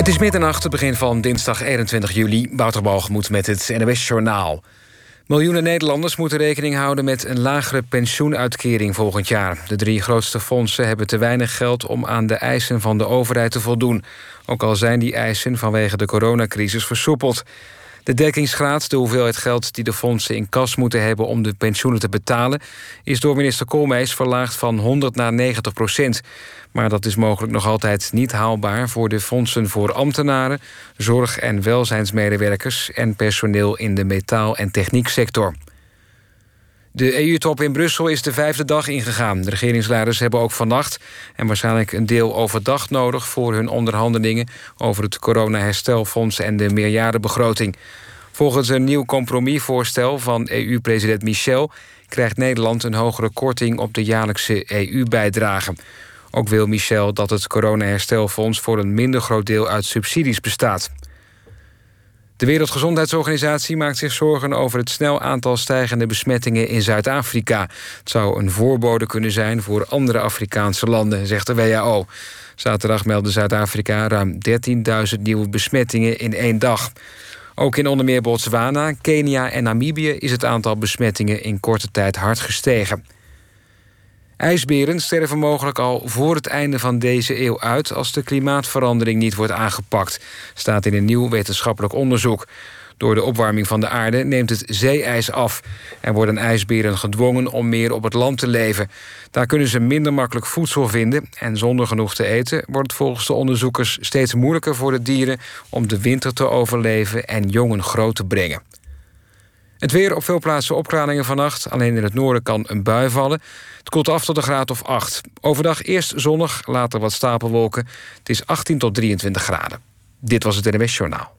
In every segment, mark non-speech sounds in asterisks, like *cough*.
Het is middernacht, het begin van dinsdag 21 juli. Wouter moet met het NOS Journaal. Miljoenen Nederlanders moeten rekening houden met een lagere pensioenuitkering volgend jaar. De drie grootste fondsen hebben te weinig geld om aan de eisen van de overheid te voldoen. Ook al zijn die eisen vanwege de coronacrisis versoepeld. De dekkingsgraad, de hoeveelheid geld die de fondsen in kas moeten hebben om de pensioenen te betalen, is door minister Koolmees verlaagd van 100 naar 90 procent. Maar dat is mogelijk nog altijd niet haalbaar voor de fondsen voor ambtenaren, zorg- en welzijnsmedewerkers en personeel in de metaal- en technieksector. De EU-top in Brussel is de vijfde dag ingegaan. De regeringsleiders hebben ook vannacht en waarschijnlijk een deel overdag nodig voor hun onderhandelingen over het coronaherstelfonds en de meerjarenbegroting. Volgens een nieuw compromisvoorstel van EU-president Michel krijgt Nederland een hogere korting op de jaarlijkse EU-bijdrage. Ook wil Michel dat het coronaherstelfonds voor een minder groot deel uit subsidies bestaat. De Wereldgezondheidsorganisatie maakt zich zorgen over het snel aantal stijgende besmettingen in Zuid-Afrika. Het zou een voorbode kunnen zijn voor andere Afrikaanse landen, zegt de WHO. Zaterdag meldde Zuid-Afrika ruim 13.000 nieuwe besmettingen in één dag. Ook in onder meer Botswana, Kenia en Namibië is het aantal besmettingen in korte tijd hard gestegen. IJsberen sterven mogelijk al voor het einde van deze eeuw uit als de klimaatverandering niet wordt aangepakt, staat in een nieuw wetenschappelijk onderzoek. Door de opwarming van de aarde neemt het zeeijs af en worden ijsberen gedwongen om meer op het land te leven. Daar kunnen ze minder makkelijk voedsel vinden en zonder genoeg te eten wordt het volgens de onderzoekers steeds moeilijker voor de dieren om de winter te overleven en jongen groot te brengen. Het weer op veel plaatsen opklaringen vannacht. Alleen in het noorden kan een bui vallen. Het koelt af tot een graad of 8. Overdag eerst zonnig, later wat stapelwolken. Het is 18 tot 23 graden. Dit was het NWS Journaal.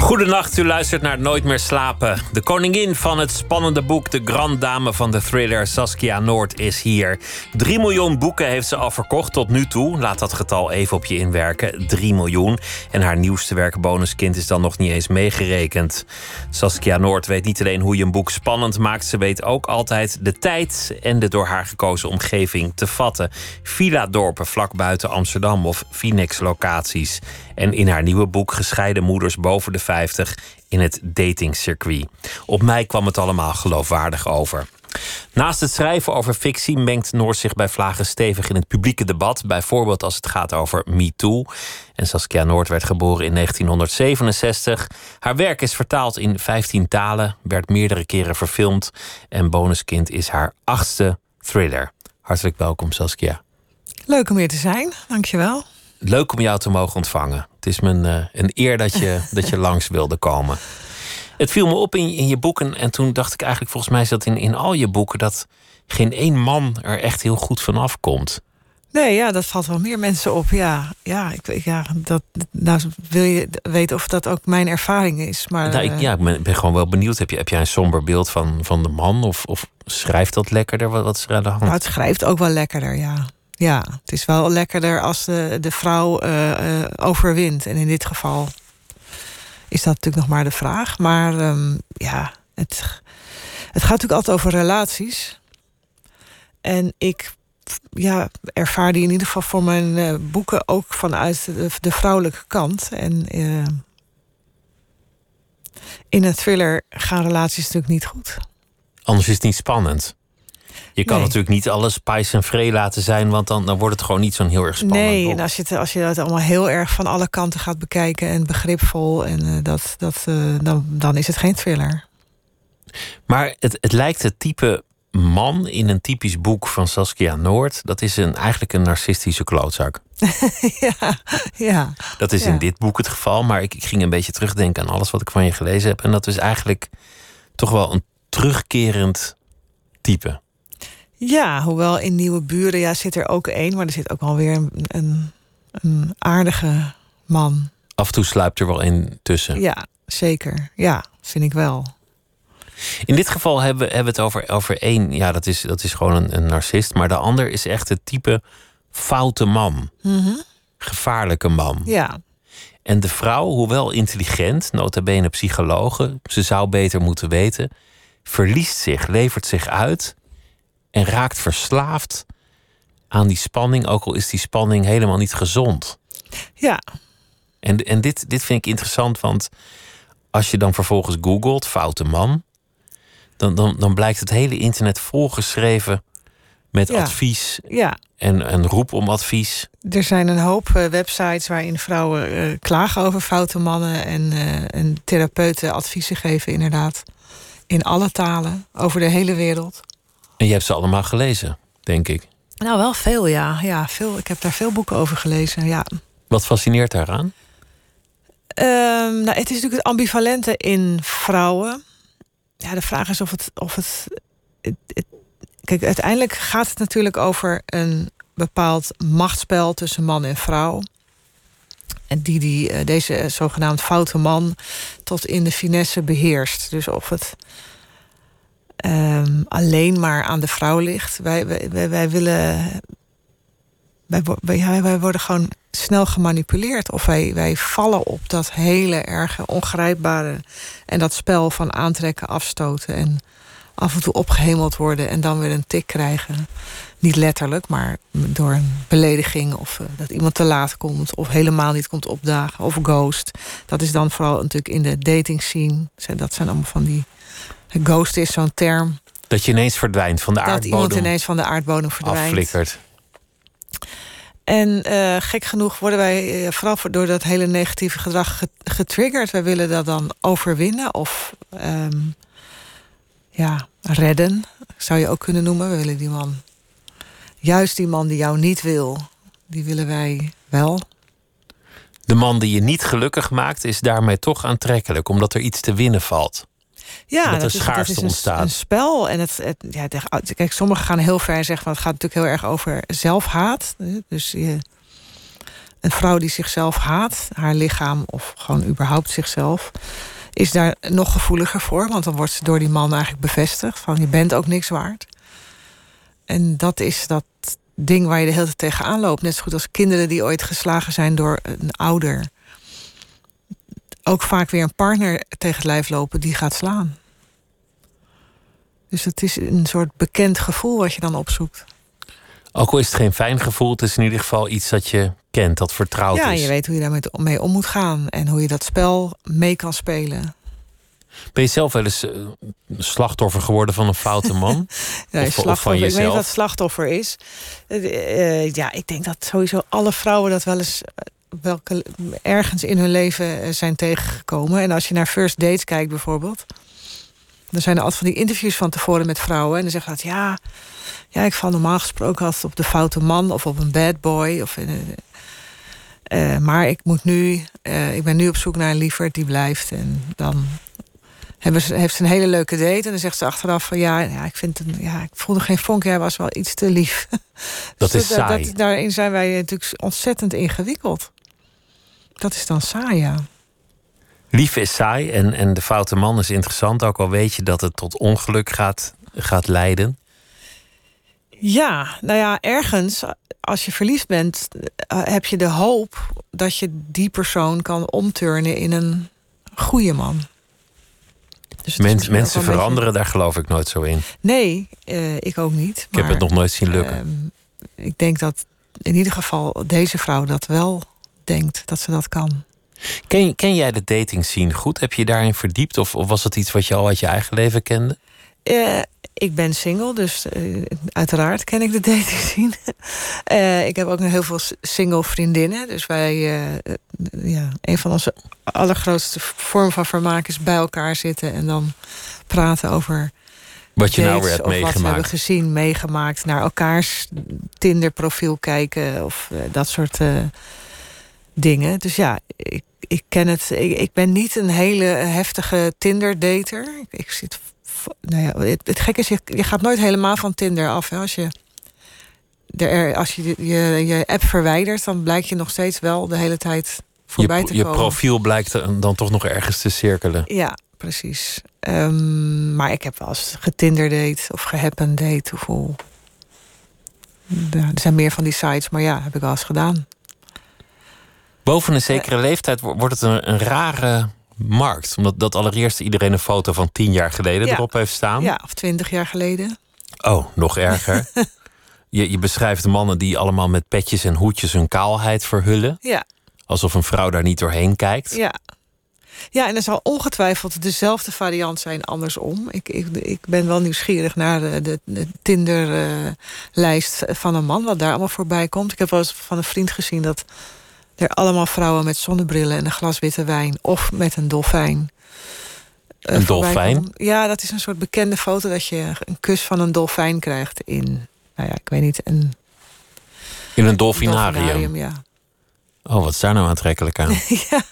Goedenacht, u luistert naar Nooit meer slapen. De koningin van het spannende boek De Grand Dame van de thriller Saskia Noord is hier. 3 miljoen boeken heeft ze al verkocht tot nu toe. Laat dat getal even op je inwerken. 3 miljoen. En haar nieuwste werk Bonuskind is dan nog niet eens meegerekend. Saskia Noord weet niet alleen hoe je een boek spannend maakt, ze weet ook altijd de tijd en de door haar gekozen omgeving te vatten. Villa-dorpen vlak buiten Amsterdam of Phoenix-locaties. En in haar nieuwe boek Gescheiden Moeders boven de 50 in het datingcircuit. Op mij kwam het allemaal geloofwaardig over. Naast het schrijven over fictie mengt Noord zich bij Vlagen stevig in het publieke debat. Bijvoorbeeld als het gaat over MeToo. En Saskia Noord werd geboren in 1967. Haar werk is vertaald in 15 talen, werd meerdere keren verfilmd. En Bonuskind is haar achtste thriller. Hartelijk welkom, Saskia. Leuk om hier te zijn, dankjewel. Leuk om jou te mogen ontvangen. Het is me een, eh, een eer dat je, dat je *laughs* langs wilde komen. Het viel me op in, in je boeken en toen dacht ik eigenlijk, volgens mij is dat in, in al je boeken, dat geen één man er echt heel goed vanaf komt. Nee, ja, dat valt wel meer mensen op. Ja, ja, ik, ja dat, nou, wil je weten of dat ook mijn ervaring is. Maar, nou, ik, eh, ja, ik ben, ben, gewoon wel benieuwd. Heb, je, heb jij een somber beeld van, van de man? Of, of schrijft dat lekkerder? Wat, wat is er aan de hand? Nou, het schrijft ook wel lekkerder, ja. Ja, het is wel lekkerder als de, de vrouw uh, uh, overwint. En in dit geval is dat natuurlijk nog maar de vraag. Maar um, ja, het, het gaat natuurlijk altijd over relaties. En ik ja, ervaar die in ieder geval voor mijn uh, boeken ook vanuit de, de vrouwelijke kant. En in een thriller gaan relaties natuurlijk niet goed. Anders is het niet spannend. Je kan Nee. natuurlijk niet alles spice en vree laten zijn, want dan, dan wordt het gewoon niet zo'n heel erg spannend. Nee, en als je, het, als je het allemaal heel erg van alle kanten gaat bekijken en begripvol, en eh, dat, dat, eh, dan, dan is het geen thriller. Maar het, het lijkt het type man in een typisch boek van Saskia Noord. Dat is een, eigenlijk een narcistische klootzak. *laughs* ja, ja. Dat is Ja. in dit boek het geval. Maar ik, ik ging een beetje terugdenken aan alles wat ik van je gelezen heb. En dat is eigenlijk toch wel een terugkerend type. Ja, hoewel in Nieuwe Buren ja, zit er ook één, maar er zit ook alweer een, een, een aardige man. Af en toe sluipt er wel in tussen. Ja, zeker. Ja, vind ik wel. In dit geval hebben we, hebben het over, over één. Ja, dat is, dat is gewoon een, een narcist. Maar de ander is echt het type foute man. Gevaarlijke man. Ja, En de vrouw, hoewel intelligent, nota bene psychologe, ze zou beter moeten weten, verliest zich, levert zich uit en raakt verslaafd aan die spanning, ook al is die spanning helemaal niet gezond. ja, En, en dit, dit vind ik interessant, want als je dan vervolgens googelt, foute man, dan, dan, dan blijkt het hele internet volgeschreven met Ja. advies ja. en een roep om advies. Er zijn een hoop eh, websites waarin vrouwen eh, klagen over foute mannen en, eh, en therapeuten adviezen geven, inderdaad. In alle talen, over de hele wereld. En je hebt ze allemaal gelezen, denk ik. Nou, wel veel, ja. ja veel. Ik heb daar veel boeken over gelezen, ja. Wat fascineert daaraan? Ehm, nou, het is natuurlijk het ambivalente in vrouwen. Ja, de vraag is of het. Of het, het- het- kijk, uiteindelijk gaat het natuurlijk over een bepaald machtsspel tussen man en vrouw. En die, die eh, deze zogenaamd foute man tot in de finesse beheerst. Dus of het ehm, alleen maar aan de vrouw ligt. Wij, wij, wij, willen wij, wij worden gewoon snel gemanipuleerd. Of wij, wij vallen op dat hele erge, ongrijpbare. En dat spel van aantrekken, afstoten. En af en toe opgehemeld worden en dan weer een tik krijgen. Niet letterlijk, maar door een belediging. Of eh, dat iemand te laat komt. Of helemaal niet komt opdagen. Of ghost. Dat is dan vooral natuurlijk in de dating scene. Dat zijn allemaal van die. Ghost is zo'n term. Dat je ineens verdwijnt van de Dat iemand aardbodem, ineens van de aardbodem verdwijnt. afflikkert. En eh, gek genoeg worden wij eh, vooral voor- door dat hele negatieve gedrag ge- getriggerd. Wij willen dat dan overwinnen of ehm, ja, redden, zou je ook kunnen noemen. We willen die man, juist die man die jou niet wil, die willen wij wel. De man die je niet gelukkig maakt, is daarmee toch aantrekkelijk, omdat er iets te winnen valt. Ja, Dat is, dat schaarste is een, ontstaat. een spel. En het, het, ja, kijk, sommigen gaan heel ver en zeggen, van het gaat natuurlijk heel erg over zelfhaat. Dus je, een vrouw die zichzelf haat, haar lichaam of gewoon überhaupt zichzelf, is daar nog gevoeliger voor. Want dan wordt ze door die man eigenlijk bevestigd van je bent ook niks waard. En dat is dat ding waar je de hele tijd tegenaan loopt. Net zo goed als kinderen die ooit geslagen zijn door een ouder. Ook vaak weer een partner tegen het lijf lopen die gaat slaan. Dus het is een soort bekend gevoel wat je dan opzoekt. Ook al is het geen fijn gevoel, het is in ieder geval iets dat je kent, dat vertrouwd ja, is. je weet hoe je daarmee mee om moet gaan en hoe je dat spel mee kan spelen. Ben je zelf wel eens eh, slachtoffer geworden van een foute man? *laughs* Ja, Of- of van slachtoffer. Ik weet niet wat slachtoffer is. Eh, eh, ja, ik denk dat sowieso alle vrouwen dat wel eens welke, ergens in hun leven eh, zijn tegengekomen. En als je naar first dates kijkt bijvoorbeeld. Dan zijn er altijd van die interviews van tevoren met vrouwen. En dan zeggen dat ja, ja, ik val normaal gesproken altijd op de foute man of op een bad boy. Of, eh, eh, maar ik moet nu, ik ben nu op zoek naar een lieverd die blijft. En dan hebben ze, heeft ze een hele leuke date. En dan zegt ze achteraf van ja, ja ik vind ja, ik voelde geen vonk. Jij was wel iets te lief. *laughs* Dat Dus is saai. Dat, daarin zijn wij natuurlijk ontzettend ingewikkeld. Dat is dan saai, ja. Liefde is saai en, en de foute man is interessant, ook al weet je dat het tot ongeluk gaat, gaat leiden. Ja, nou ja, ergens, als je verliefd bent, eh, heb je de hoop dat je die persoon kan omturnen in een goede man. Dus Mens- mensen veranderen, daar geloof ik nooit zo in. Nee, eh, ik ook niet. Ik heb het nog nooit zien lukken. Ehm, ik denk dat in ieder geval deze vrouw dat wel denkt dat ze dat kan. Ken, ken jij de dating scene goed? Heb je je daarin verdiept? Of, of was het iets wat je al uit je eigen leven kende? Eh, ik ben single, dus eh, uiteraard ken ik de *laughs* dating scene. Eh, ik heb ook nog heel veel single vriendinnen. Dus wij, ja, een van onze allergrootste vorm van vermaak is bij elkaar zitten en dan praten over Wat je nou weer hebt of wat we hebben meegemaakt. gezien, meegemaakt, naar elkaars Tinder-profiel kijken of dat soort dingen. Dus ja, ik, ik ken het. Ik, ik ben niet een hele heftige Tinder-dater. Ik, ik zit. Nou ja, het, het gekke is, je, je gaat nooit helemaal van Tinder af. Hè. Als je, er, als je, je je app verwijdert, dan blijkt je nog steeds wel de hele tijd voorbij Je, te je komen. profiel blijkt dan toch nog ergens te cirkelen. Ja, precies. Ehm, maar ik heb wel eens getinderdate of gehappendate. Of er zijn meer van die sites, maar ja, heb ik wel eens gedaan. Boven een zekere leeftijd wordt het een, een rare markt. Omdat dat allereerst iedereen een foto van tien jaar geleden Ja. erop heeft staan. Ja, of twintig jaar geleden. Oh, nog erger. *laughs* je, je beschrijft mannen die allemaal met petjes en hoedjes hun kaalheid verhullen. Ja, Alsof een vrouw daar niet doorheen kijkt. ja. Ja, en er zal ongetwijfeld dezelfde variant zijn andersom. Ik, ik, ik ben wel nieuwsgierig naar de, de, de Tinder-lijst van een man, wat daar allemaal voorbij komt. Ik heb wel eens van een vriend gezien dat er allemaal vrouwen met zonnebrillen en een glas witte wijn of met een dolfijn. eh, Een dolfijn? Ja, dat is een soort bekende foto dat je een kus van een dolfijn krijgt in, nou ja, ik weet niet, een In een dolfinarium. dolfinarium, ja. Oh, wat is daar nou aantrekkelijk aan? *laughs* ja.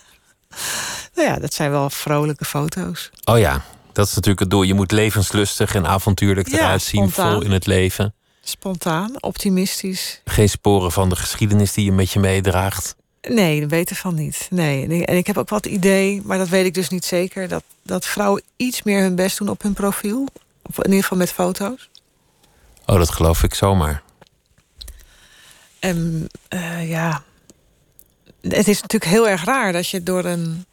Nou ja, dat zijn wel vrolijke foto's. Oh ja, dat is natuurlijk het doel. Je moet levenslustig en avontuurlijk Ja, eruit zien. spontaan. Vol in het leven. Spontaan, optimistisch. Geen sporen van de geschiedenis die je met je meedraagt. Nee, dat weet ik van niet. Nee, en ik- heb ook het idee, maar dat weet ik dus niet zeker... dat, dat vrouwen iets meer hun best doen op hun profiel. Of in ieder geval met foto's. Oh, dat geloof ik zomaar. En eh, ja, het is natuurlijk heel erg raar dat je door een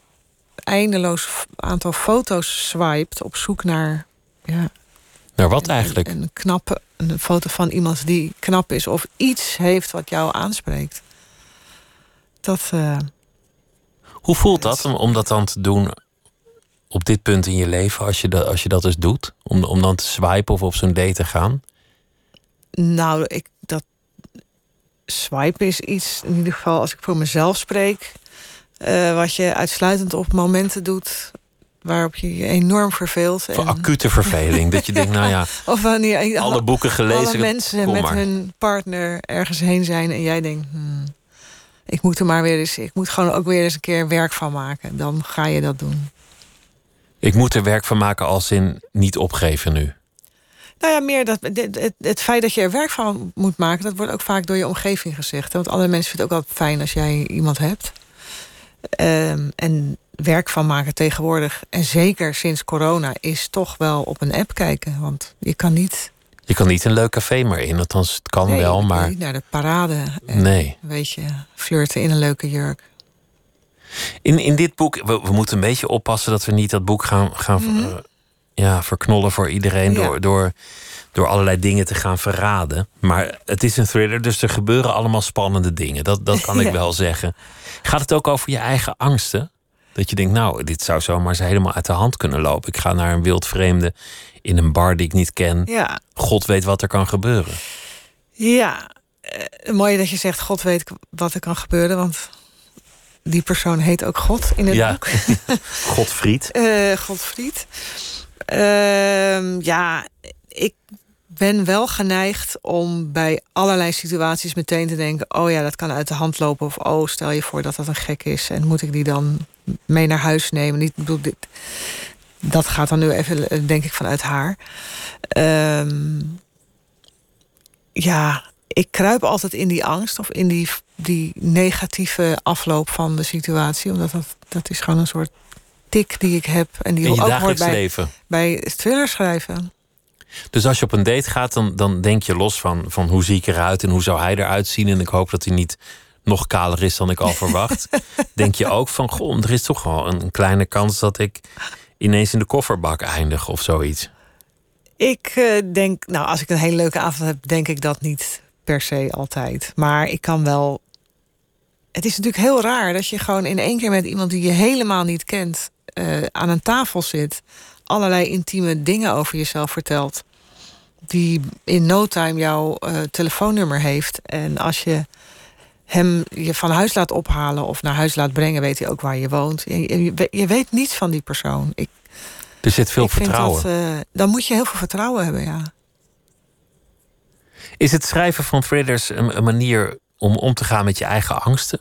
eindeloos aantal foto's swipet op zoek naar ja, Maar wat een- eigenlijk? Een, knappe, een foto van iemand die knap is of iets heeft wat jou aanspreekt. Dat, eh, Hoe voelt dat om, dat dan te doen op dit punt in je leven, als je dat, als je dat dus doet? Om, om dan te swipen of op zo'n date te gaan? nou, ik, dat swipen is iets, in ieder geval als ik voor mezelf spreek, eh, wat je uitsluitend op momenten doet waarop je je enorm verveelt. Voor en- acute verveling. dat je *laughs* denkt, nou ja, of wanneer alle boeken gelezen. alle mensen met maar. hun partner ergens heen zijn en jij denkt, hmm, ik moet er maar weer eens, ik moet gewoon ook weer eens een keer werk van maken. Dan ga je dat doen. Ik moet er werk van maken als in niet opgeven nu. Nou ja, meer dat het, het, het feit dat je er werk van moet maken, dat wordt ook vaak door je omgeving gezegd. Want andere mensen vinden het ook wel fijn als jij iemand hebt. Ehm, en werk van maken tegenwoordig, en zeker sinds corona, is toch wel op een app kijken. Want je kan niet, Je kan niet een leuk café meer in, althans het kan nee, wel, maar niet naar de parade. En, nee. Weet je, flirten in een leuke jurk. In, in dit boek, we, we moeten een beetje oppassen dat we niet dat boek gaan, gaan eh, ja, verknollen voor iedereen Mhm. Ja. door, door, door allerlei dingen te gaan verraden. Maar het is een thriller, dus er gebeuren allemaal spannende dingen. Dat, dat kan ik *laughs* wel zeggen. Gaat het ook over je eigen angsten? Dat je denkt, nou, dit zou zomaar eens helemaal uit de hand kunnen lopen. Ik ga naar een wildvreemde in een bar die ik niet ken. Ja, God weet wat er kan gebeuren. ja. Eh, mooi dat je zegt, God weet wat er kan gebeuren. Want die persoon heet ook God in het Ja. boek. *laughs* Godfried. Eh Godfried. Ehm, ja, ik ben wel geneigd om bij allerlei situaties meteen te denken: oh ja, dat kan uit de hand lopen. Of oh, stel je voor dat dat een gek is. En moet ik die dan mee naar huis nemen? Niet, bedoel, dit, dat gaat dan nu even, eh, denk ik, vanuit haar. Ehm, ja, ik kruip altijd in die angst of in die, die negatieve afloop van de situatie. Omdat dat, dat is gewoon een soort tik die ik heb. En die ook hoort dagelijks bij, leven. bij thriller schrijven. Dus als je op een date gaat, dan, dan denk je los van, van hoe zie ik eruit en hoe zou hij eruit zien. En ik hoop dat hij niet nog kaler is dan ik al verwacht. *laughs* denk je ook van, goh, er is toch wel een kleine kans dat ik ineens in de kofferbak eindig of zoiets. Ik eh, denk, nou, als ik een hele leuke avond heb, denk ik dat niet per se altijd. Maar ik kan wel. Het is natuurlijk heel raar dat je gewoon in één keer met iemand die je helemaal niet kent eh, aan een tafel zit, allerlei intieme dingen over jezelf vertelt, die in no time jouw eh, telefoonnummer heeft. En als je hem je van huis laat ophalen of naar huis laat brengen, weet hij ook waar je woont. Je, je, je weet niets van die persoon. Ik, Er zit veel vertrouwen. Dat, eh, dan moet je heel veel vertrouwen hebben, ja. Is het schrijven van thrillers een, een manier om om te gaan met je eigen angsten?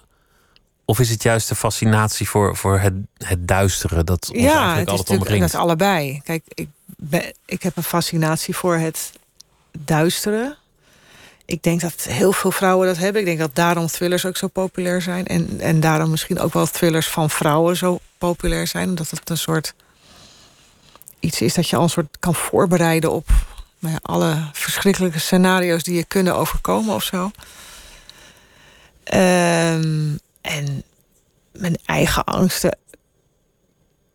Of is het juist de fascinatie voor, voor het, het duistere dat ons Ja, eigenlijk het is altijd omringt? dat allebei. Kijk, ik, ben, ik heb een fascinatie voor het duistere. Ik denk dat heel veel vrouwen dat hebben. Ik denk dat daarom thrillers ook zo populair zijn. En, en daarom misschien ook wel thrillers van vrouwen zo populair zijn. Omdat het een soort iets is dat je al een soort kan voorbereiden op nou alle verschrikkelijke scenario's die je kunnen overkomen of zo. Ehm, en mijn eigen angsten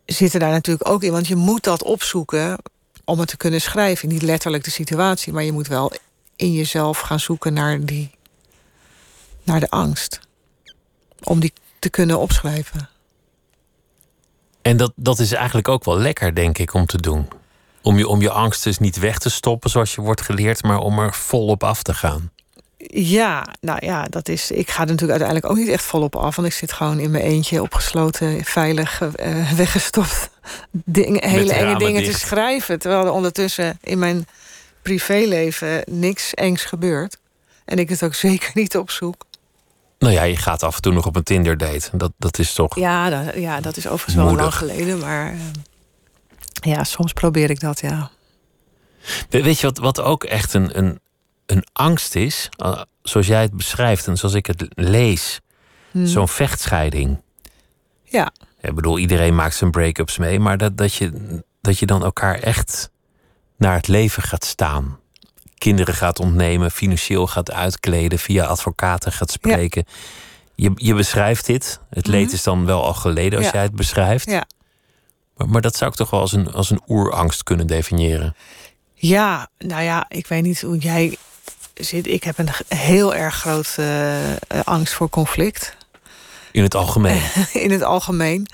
zitten daar natuurlijk ook in. Want je moet dat opzoeken om het te kunnen schrijven. Niet letterlijk de situatie, maar je moet wel in jezelf gaan zoeken naar, die, naar de angst. Om die te kunnen opschrijven. En dat, dat is eigenlijk ook wel lekker, denk ik, om te doen. Om je, om je angst dus niet weg te stoppen zoals je wordt geleerd, maar om er volop af te gaan. Ja, nou ja, dat is. Ik ga er natuurlijk uiteindelijk ook niet echt volop af. Want ik zit gewoon in mijn eentje opgesloten, veilig uh, *laughs* weggestopt. Dingen, hele enge dingen te schrijven. Terwijl er ondertussen in mijn privéleven niks engs gebeurt. En ik het ook *laughs* zeker niet opzoek. Nou ja, je gaat af en toe nog op een Tinder date. Dat, dat is toch. Ja, dat, ja, dat is overigens wel lang geleden. Maar uh, ja, soms probeer ik dat, ja. Weet je wat, wat ook echt een, een, een angst is? Uh, zoals jij het beschrijft en zoals ik het lees. Hmm. Zo'n vechtscheiding. Ja. Ik bedoel, iedereen maakt zijn break-ups mee. Maar dat, dat, je, dat je dan elkaar echt naar het leven gaat staan kinderen gaat ontnemen, financieel gaat uitkleden, via advocaten gaat spreken. Je, je beschrijft dit. Het leed mhm. is dan wel al geleden als jij het beschrijft. Ja. Maar, maar dat zou ik toch wel als een, als een oerangst kunnen definiëren. Ja, nou ja, ik weet niet hoe jij zit. Ik heb een heel erg grote uh, angst voor conflict. In het algemeen? *laughs* In het algemeen.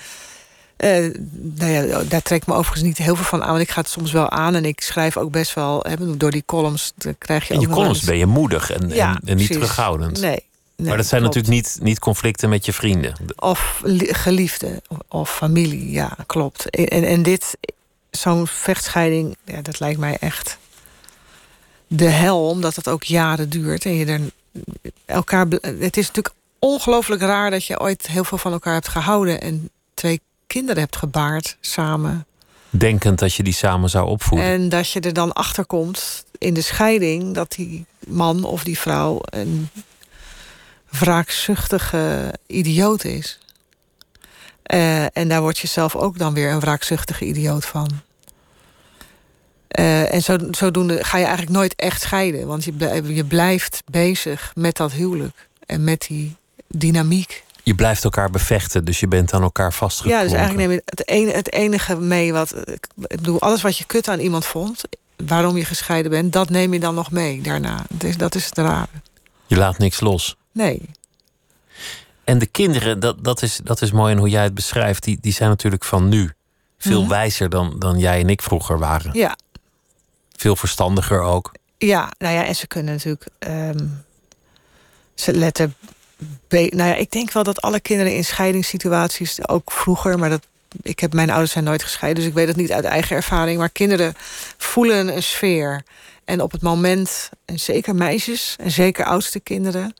Uh, nou ja, daar trek ik me overigens niet heel veel van aan. Want ik ga het soms wel aan. En ik schrijf ook best wel. Hè, door die columns krijg je. In je columns ben je moedig en, en, niet terughoudend. Nee. Nee, maar dat zijn natuurlijk niet, niet conflicten met je vrienden. Of geliefden of familie, ja, klopt. En, en dit, zo'n vechtscheiding, ja, dat lijkt mij echt de hel, omdat het ook jaren duurt. En je er elkaar. Het is natuurlijk ongelooflijk raar dat je ooit heel veel van elkaar hebt gehouden. En twee kinderen hebt gebaard samen. Denkend dat je die samen zou opvoeden. En dat je er dan achter komt in de scheiding dat die man of die vrouw een wraakzuchtige idioot is. Uh, en daar word je zelf ook dan weer een wraakzuchtige idioot van. Uh, en zo, zodoende ga je eigenlijk nooit echt scheiden. Want je, je blijft bezig met dat huwelijk. En met die dynamiek je blijft elkaar bevechten, dus je bent aan elkaar vastgeklonken. Ja, dus eigenlijk neem je het, enige, het enige mee wat... Ik bedoel, alles wat je kut aan iemand vond... waarom je gescheiden bent, dat neem je dan nog mee daarna. Dus dat is het rare. Je laat niks los. Nee. En de kinderen, dat, dat, is, dat is mooi en hoe jij het beschrijft... die, die zijn natuurlijk van nu veel mhm. wijzer dan, dan jij en ik vroeger waren. Ja. Veel verstandiger ook. Ja, nou ja, en ze kunnen natuurlijk... Um, ze letten nou ja, ik denk wel dat alle kinderen in scheidingssituaties, ook vroeger, maar dat, ik heb, mijn ouders zijn nooit gescheiden, dus ik weet het niet uit eigen ervaring. Maar kinderen voelen een sfeer. En op het moment, en zeker meisjes en zeker oudste kinderen,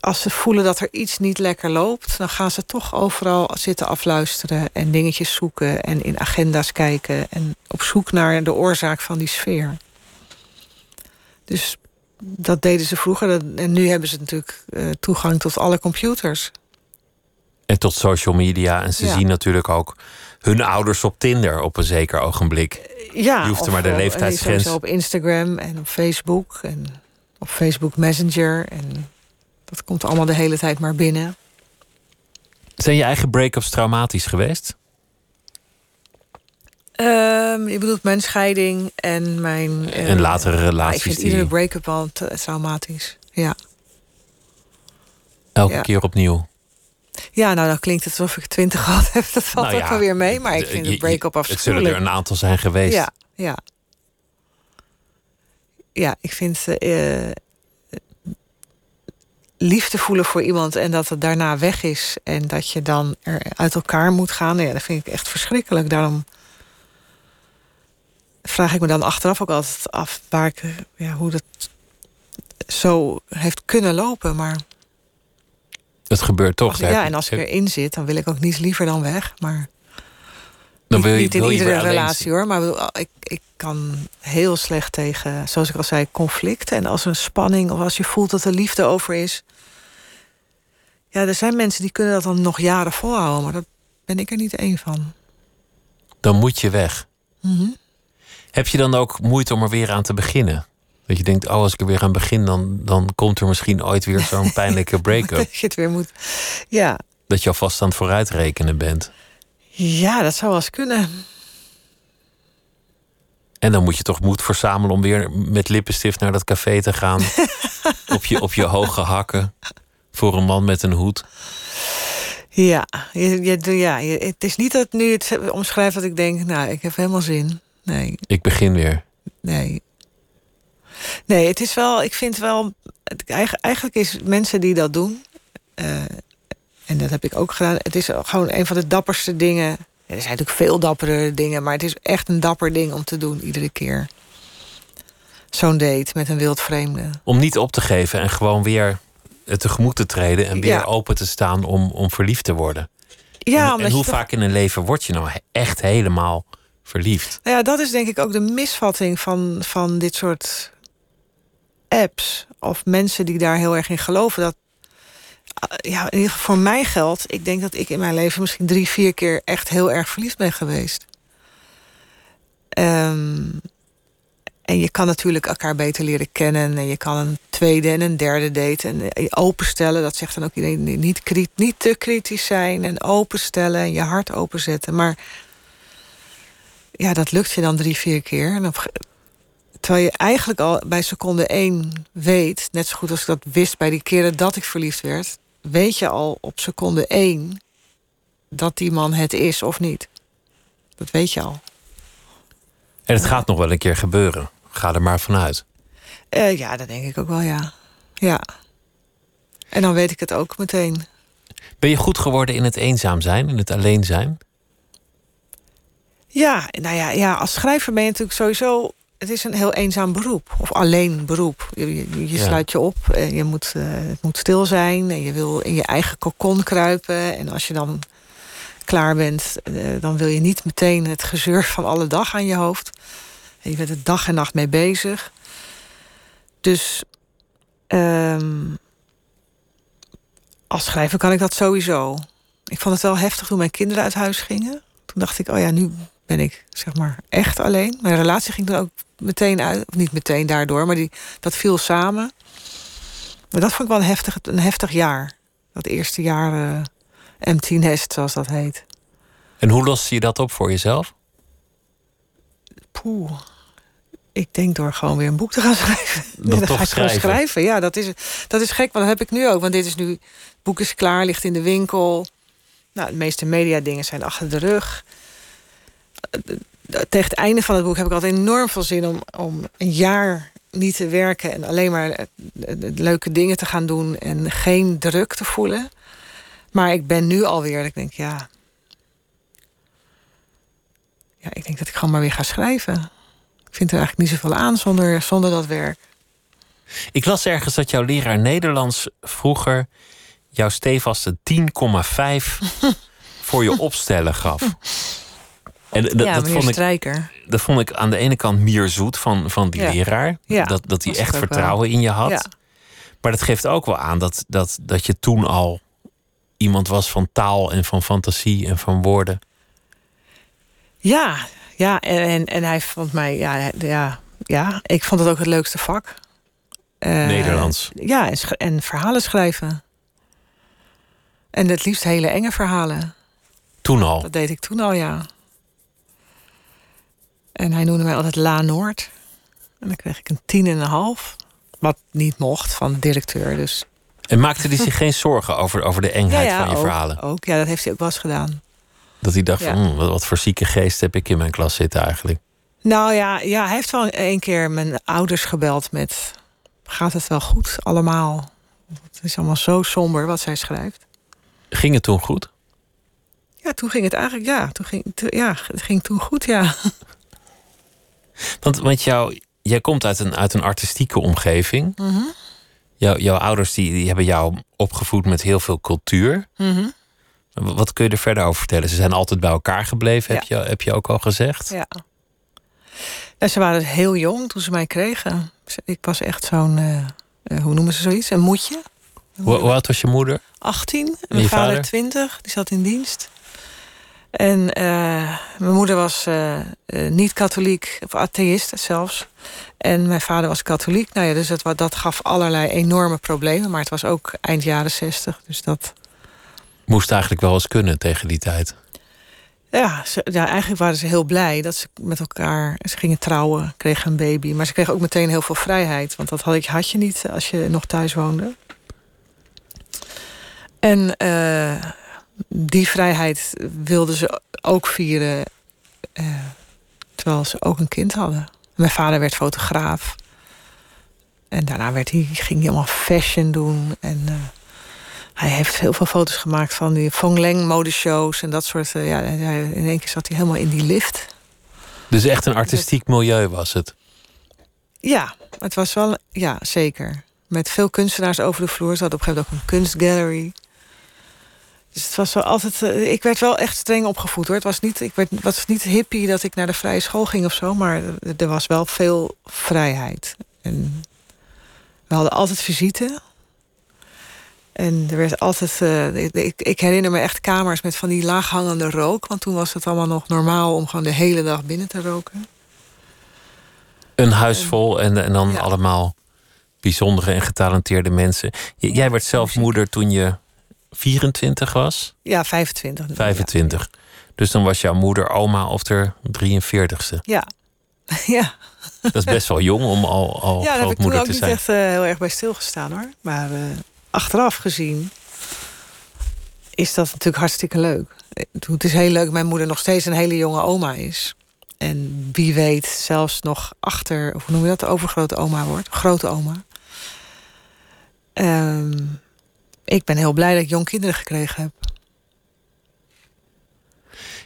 als ze voelen dat er iets niet lekker loopt, dan gaan ze toch overal zitten afluisteren en dingetjes zoeken en in agenda's kijken en op zoek naar de oorzaak van die sfeer. Dus dat deden ze vroeger. En nu hebben ze natuurlijk uh, toegang tot alle computers. En tot social media. En ze zien natuurlijk ook hun ouders op Tinder op een zeker ogenblik. Ja, je hoeft er maar de leeftijdsgrens. op Instagram en op Facebook en op Facebook Messenger. En dat komt allemaal de hele tijd maar binnen. Zijn je eigen break-ups traumatisch geweest? Um, je bedoelt mijn scheiding en mijn... en uh, latere relaties. Ik vind die... iedere break-up al traumatisch, ja. Elke keer opnieuw? Ja, nou dan klinkt het alsof ik twintig *laughs* gehad heb. Dat valt nou ook wel weer mee, maar ik vind de break-up afschuwelijk. Het zullen er een aantal zijn geweest. Ja, ja. Ja, ik vind... Uh, liefde voelen voor iemand en dat het daarna weg is... en dat je dan er uit elkaar moet gaan... Ja, dat vind ik echt verschrikkelijk. Daarom vraag ik me dan achteraf ook altijd af waar ik, ja, hoe dat zo heeft kunnen lopen. Maar het gebeurt toch. ja, en als ik erin zit, dan wil ik ook niets liever dan weg. Maar dan wil je, niet in iedere relatie hoor. Maar ik, ik kan heel slecht tegen, zoals ik al zei, conflict. En als er een spanning of als je voelt dat er liefde over is. Ja, er zijn mensen die kunnen dat dan nog jaren volhouden. Maar daar ben ik er niet één van. Dan moet je weg. Mm Heb je dan ook moeite om er weer aan te beginnen? Dat je denkt, oh, als ik er weer aan begin, dan, dan komt er misschien ooit weer zo'n *laughs* pijnlijke break-up. dat je het weer moet. Ja. Dat je alvast aan het vooruitrekenen bent. Ja, dat zou wel eens kunnen. En dan moet je toch moed verzamelen om weer met lippenstift naar dat café te gaan. *laughs* op, je, op je hoge hakken. Voor een man met een hoed. Ja, je, je, ja het is niet dat nu het omschrijft dat ik denk, nou, ik heb helemaal zin. Nee. Ik begin weer. Nee. Nee, het is wel, ik vind wel, eigenlijk is mensen die dat doen, uh, en dat heb ik ook gedaan, het is gewoon een van de dapperste dingen. er zijn natuurlijk veel dappere dingen, maar het is echt een dapper ding om te doen iedere keer. Zo'n date met een wild vreemde. Om niet op te geven en gewoon weer tegemoet te treden en weer open te staan om, om verliefd te worden. Ja, en, en hoe vaak in een leven word je nou echt helemaal verliefd? Nou ja, dat is denk ik ook de misvatting van, van dit soort apps of mensen die daar heel erg in geloven. Dat, eh, ja, in ieder geval voor mij geldt, ik denk dat ik in mijn leven misschien drie, vier keer echt heel erg verliefd ben geweest. Um, en je kan natuurlijk elkaar beter leren kennen. En je kan een tweede en een derde date. En eh, openstellen, dat zegt dan ook iedereen. Niet, niet te kritisch zijn en openstellen en je hart openzetten. Maar ja, dat lukt je dan drie, vier keer. En dan, terwijl je eigenlijk al bij seconde één weet, net zo goed als ik dat wist bij die keren dat ik verliefd werd, weet je al op seconde één dat die man het is of niet. Dat weet je al. En het gaat nog wel een keer gebeuren. Ga er maar vanuit. Uh, ja, dat denk ik ook wel, ja. Ja. En dan weet ik het ook meteen. Ben je goed geworden in het eenzaam zijn, in het alleen zijn? Ja, nou ja, ja, als schrijver ben je natuurlijk sowieso... Het is een heel eenzaam beroep, of alleen beroep. Je, je, sluit je op, en je moet, uh, het moet stil zijn... en je wil in je eigen kokon kruipen. En als je dan klaar bent, uh, dan wil je niet meteen het gezeur van alle dag aan je hoofd. Je bent er dag en nacht mee bezig. Dus um, als schrijver kan ik dat sowieso. Ik vond het wel heftig toen mijn kinderen uit huis gingen. Toen dacht ik, oh ja, nu ben ik zeg maar echt alleen. Mijn relatie ging dan ook meteen uit. Of niet meteen daardoor, maar die, dat viel samen. Maar dat vond ik wel een heftig, een heftig jaar. Dat eerste jaar uh, eh, empty nest, zoals dat heet. En hoe loste je dat op voor jezelf? Poeh. Ik denk door gewoon weer een boek te gaan *laughs* schrijven. Dan toch ga ik schrijven. schrijven. Ja, dat is, dat is gek, want dat heb ik nu ook. Want dit is nu, het boek is klaar, ligt in de winkel. Nou, de meeste media dingen zijn achter de rug. Tegen het einde van het boek heb ik altijd enorm veel zin om, om een jaar niet te werken en alleen maar leuke dingen te gaan doen en geen druk te voelen. Maar ik ben nu alweer, ik denk ja, ja, ik denk dat ik gewoon maar weer ga schrijven. Ik vind er eigenlijk niet zoveel aan zonder, zonder dat werk. Ik las ergens dat jouw leraar Nederlands vroeger jouw stevaste 10,5 *laughs* voor je opstellen gaf. En dat, ja, dat vond ik, Strijker. Dat vond ik aan de ene kant meer zoet van, van die leraar. Ja, dat, dat hij echt vertrouwen in je had. Ja. Maar dat geeft ook wel aan dat, dat, dat je toen al iemand was van taal en van fantasie en van woorden. Ja, ja en, en hij vond mij, ja, ja, ja, ik vond het ook het leukste vak. Uh, Nederlands. Ja, en, en, verhalen schrijven. En het liefst hele enge verhalen. Toen al? Dat deed ik toen al, ja. En hij noemde mij altijd La Noord. En dan kreeg ik een tien en een half. Wat niet mocht van de directeur, dus... En maakte hij zich geen zorgen over, over de engheid van je verhalen? ook. Ja, dat heeft hij ook wel eens gedaan. Dat hij dacht van, hmm, wat voor zieke geest heb ik in mijn klas zitten eigenlijk. Nou ja, ja hij heeft wel een keer mijn ouders gebeld met... gaat het wel goed allemaal? Het is allemaal zo somber wat zij schrijft. Ging het toen goed? Ja, toen ging het eigenlijk, ja. Toen ging, ja, het ging toen goed, ja. Want, want jou, jij komt uit een, uit een artistieke omgeving. Mm jouw ouders die, die hebben jou opgevoed met heel veel cultuur. Mm wat kun je er verder over vertellen? Ze zijn altijd bij elkaar gebleven, heb, je, heb je ook al gezegd? Ja. ze waren heel jong toen ze mij kregen. Ik was echt zo'n, uh, hoe noemen ze zoiets? Een moedje. Hoe, hoe oud was je moeder? 18. En mijn vader, vader 20. Die zat in dienst. En uh, mijn moeder was uh, uh, niet katholiek, of atheïst zelfs. En mijn vader was katholiek. Nou ja, dus het, dat gaf allerlei enorme problemen. Maar het was ook eind jaren zestig. Dus dat. Moest eigenlijk wel eens kunnen tegen die tijd. Ja, ze, ja, eigenlijk waren ze heel blij dat ze met elkaar. Ze gingen trouwen, kregen een baby. Maar ze kregen ook meteen heel veel vrijheid. Want dat had, ik, had je niet als je nog thuis woonde. En die vrijheid wilden ze ook vieren. Uh, terwijl ze ook een kind hadden. Mijn vader werd fotograaf. En daarna werd hij, ging hij allemaal fashion doen. En uh, hij heeft heel veel foto's gemaakt van die Fong Leng modeshows en dat soort. Uh, ja, in één keer zat hij helemaal in die lift. Dus echt een artistiek milieu was het? Ja, het was wel, ja, zeker. Met veel kunstenaars over de vloer. Ze hadden op een gegeven moment ook een kunstgallery. Dus het was wel altijd. Uh, ik werd wel echt streng opgevoed hoor. Het was niet, ik werd, was niet hippie dat ik naar de vrije school ging of zo, maar er was wel veel vrijheid. En we hadden altijd visite. En er werd altijd. Uh, ik, ik, herinner me echt kamers met van die laaghangende rook. Want toen was het allemaal nog normaal om gewoon de hele dag binnen te roken. Een huis vol en, en dan ja. allemaal bijzondere en getalenteerde mensen. Jij werd zelf moeder toen je 24 was? Ja, 25. 25. Ja. Dus dan was jouw moeder oma of ter 43ste. Ja. *laughs* ja. Dat is best wel jong om al, al ja, grootmoeder te zijn. Ja, daar heb ik toen ook niet echt uh, heel erg bij stilgestaan hoor. Maar uh, achteraf gezien is dat natuurlijk hartstikke leuk. Het is heel leuk dat mijn moeder nog steeds een hele jonge oma is. En wie weet zelfs nog achter, hoe noem je dat, de overgrote oma wordt. Grote oma. Um, ik ben heel blij dat ik jong kinderen gekregen heb.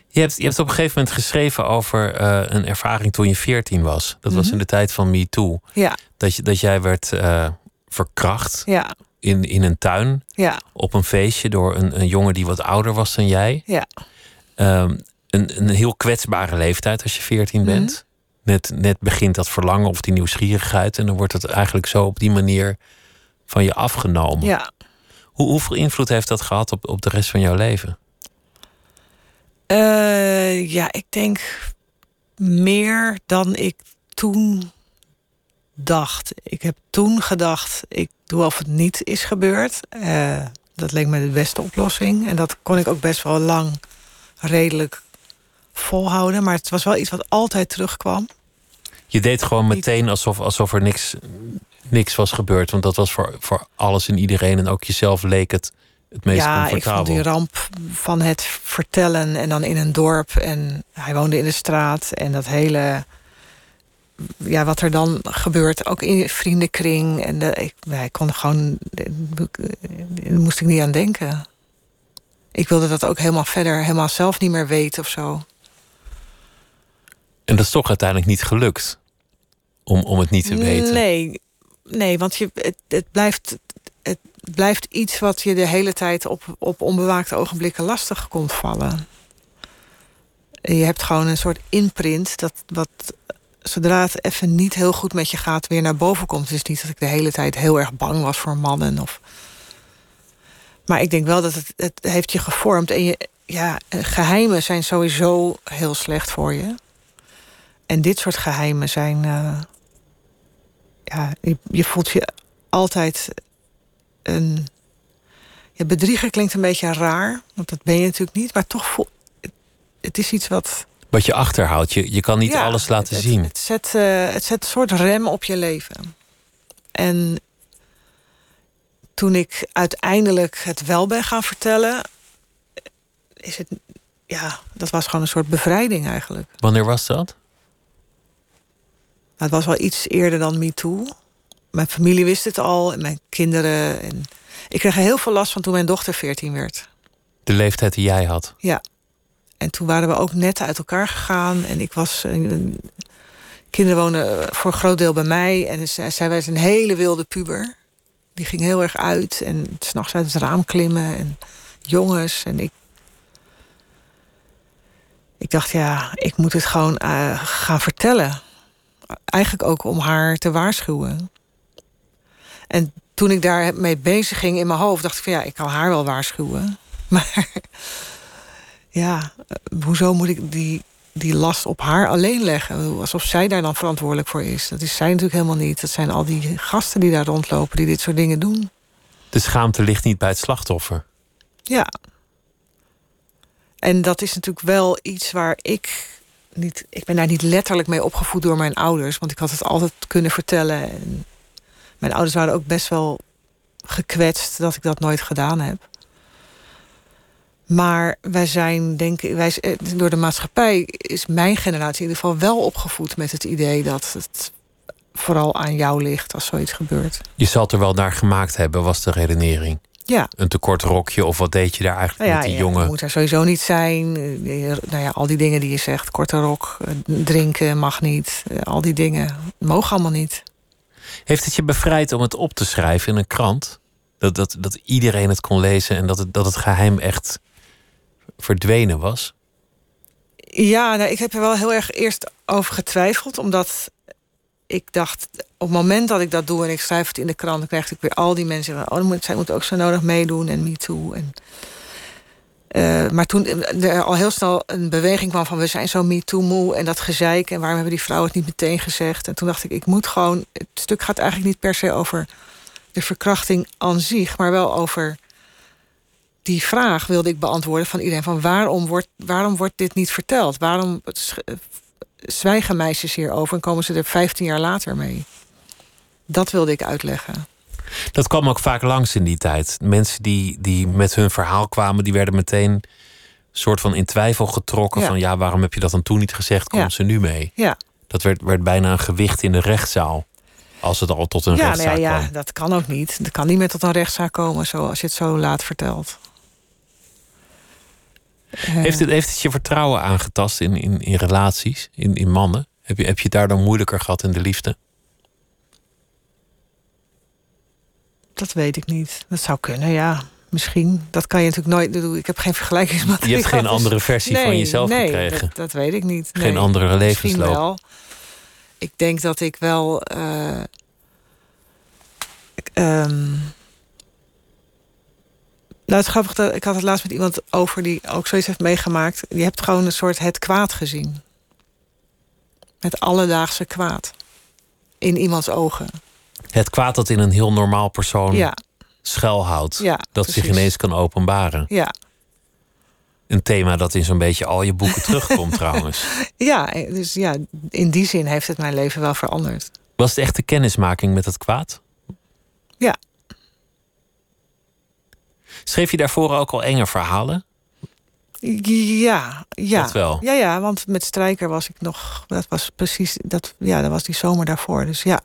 Je hebt, je hebt op een gegeven moment geschreven over uh, een ervaring toen je 14 was. Dat mm -hmm. was in de tijd van Me Too. Ja. Dat, je, dat jij werd uh, verkracht ja. in, in een tuin. Ja. Op een feestje door een, een jongen die wat ouder was dan jij. Ja. Um, een, een heel kwetsbare leeftijd als je 14 bent. Mm -hmm. net, net begint dat verlangen of die nieuwsgierigheid. En dan wordt het eigenlijk zo op die manier van je afgenomen. Ja. Hoe, hoeveel invloed heeft dat gehad op, op de rest van jouw leven? Uh, ja, ik denk meer dan ik toen dacht. Ik heb toen gedacht, ik doe of het niet is gebeurd. Uh, dat leek me de beste oplossing. En dat kon ik ook best wel lang redelijk volhouden. Maar het was wel iets wat altijd terugkwam. Je deed gewoon meteen alsof, alsof er niks, niks was gebeurd. Want dat was voor, voor alles en iedereen. En ook jezelf leek het het meest ja, comfortabel. ik vond die ramp van het vertellen en dan in een dorp. En hij woonde in de straat. En dat hele... Ja, wat er dan gebeurt, ook in vriendenkring. En de, ik, ik kon gewoon... Daar moest ik niet aan denken. Ik wilde dat ook helemaal verder, helemaal zelf niet meer weten of zo. En dat is toch uiteindelijk niet gelukt? Om, om het niet te weten? Nee, nee want je, het, het, blijft, het blijft iets wat je de hele tijd op, op onbewaakte ogenblikken lastig komt vallen. Je hebt gewoon een soort imprint dat wat zodra het even niet heel goed met je gaat, weer naar boven komt. Het is niet dat ik de hele tijd heel erg bang was voor mannen. Of... Maar ik denk wel dat het, het heeft je gevormd. En je, ja, geheimen zijn sowieso heel slecht voor je. En dit soort geheimen zijn. Uh, ja, je, je, voelt je altijd een. Ja, bedrieger klinkt een beetje raar, want dat ben je natuurlijk niet, maar toch voel, het, het is iets wat. Wat je achterhoudt. Je, je kan niet ja, alles laten het, zien. Het zet, uh, het zet een soort rem op je leven. En toen ik uiteindelijk het wel ben gaan vertellen, is het. Ja, dat was gewoon een soort bevrijding eigenlijk. Wanneer was dat? Nou, het was wel iets eerder dan MeToo. Mijn familie wist het al en mijn kinderen. En ik kreeg er heel veel last van toen mijn dochter 14 werd. De leeftijd die jij had? Ja. En toen waren we ook net uit elkaar gegaan. En ik was. Kinderen wonen voor een groot deel bij mij. En zij was een hele wilde puber. Die ging heel erg uit. En s'nachts uit het raam klimmen. En jongens. En ik. Ik dacht, ja, ik moet het gewoon uh, gaan vertellen eigenlijk ook om haar te waarschuwen. En toen ik daarmee bezig ging in mijn hoofd, dacht ik van ja, ik kan haar wel waarschuwen. *laughs* Maar ja, eh, hoezo moet ik die, die last op haar alleen leggen? Alsof zij daar dan verantwoordelijk voor is. Dat is zij natuurlijk helemaal niet. Dat zijn al die gasten die daar rondlopen, die dit soort dingen doen. De schaamte ligt niet bij het slachtoffer. Ja. En dat is natuurlijk wel iets waar ik niet. Ik ben daar niet letterlijk mee opgevoed door mijn ouders, want ik had het altijd kunnen vertellen. En mijn ouders waren ook best wel gekwetst dat ik dat nooit gedaan heb. Maar wij zijn, denk ik, wij, eh, door de maatschappij is mijn generatie in ieder geval wel opgevoed met het idee dat het vooral aan jou ligt als zoiets gebeurt. Je zal het er wel naar gemaakt hebben, was de redenering. Ja. Een tekort rokje of wat deed je daar eigenlijk Nou ja, met die je jongen? moet er sowieso niet zijn. Nou ja, al die dingen die je zegt, korte rok, eh, drinken mag niet, eh, al die dingen mogen allemaal niet. Heeft het je bevrijd om het op te schrijven in een krant? Dat, dat, dat iedereen het kon lezen en dat het, dat het geheim echt verdwenen was? Ja, nou, ik heb er wel heel erg eerst over getwijfeld, omdat ik dacht, op het moment dat ik dat doe en ik schrijf het in de krant, dan krijg ik weer al die mensen. van, Oh, dan moet, zij moet ook zo nodig meedoen en me too. En, eh, maar toen er al heel snel een beweging kwam van we zijn zo me too moe en dat gezeik en waarom hebben die vrouwen het niet meteen gezegd? En toen dacht ik, ik moet gewoon. Het stuk gaat eigenlijk niet per se over de verkrachting aan zich, maar wel over die vraag wilde ik beantwoorden van iedereen: van waarom wordt, waarom wordt dit niet verteld? Waarom zwijgen meisjes hierover en komen ze er 15 jaar later mee? Dat wilde ik uitleggen. Dat kwam ook vaak langs in die tijd. Mensen die, die met hun verhaal kwamen, die werden meteen soort van in twijfel getrokken. Ja. Van ja, waarom heb je dat dan toen niet gezegd? Komt Ja. ze nu mee? Ja, Dat werd, werd bijna een gewicht in de rechtszaal. Als het al tot een ja, nou rechtszaak ja, ja, kwam. dat kan ook niet. Dat kan niet meer tot een rechtszaak komen zo, als je het zo laat vertelt. Eh, Heeft het, heeft het je vertrouwen aangetast in, in, in relaties, in, in mannen? Heb je, heb je het daardoor moeilijker gehad in de liefde? Dat weet ik niet. Dat zou kunnen, ja. Misschien. Dat kan je natuurlijk nooit doen. Ik heb geen vergelijkingsmateriaal. Je hebt geen dus- andere versie van jezelf nee, gekregen. Dat, dat weet ik niet. Geen andere Misschien levensloop. wel. Ik denk dat ik wel. ik, ehm, nou, het is grappig dat ik had het laatst met iemand over die ook zoiets heeft meegemaakt. Je hebt gewoon een soort het kwaad gezien. Het alledaagse kwaad. In iemands ogen. Het kwaad dat in een heel normaal persoon Ja, schuilhoudt. Ja, dat zich ineens kan openbaren. ja. Een thema dat in zo'n beetje al je boeken *laughs* terugkomt trouwens. Ja, dus ja, in die zin heeft het mijn leven wel veranderd. Was het echt de kennismaking met het kwaad? Ja. Schreef je daarvoor ook al enge verhalen? Ja, ja. Dat wel. Ja, ja, want met Strijker was ik nog. Dat was precies. Dat, ja, dat was die zomer daarvoor. Dus ja.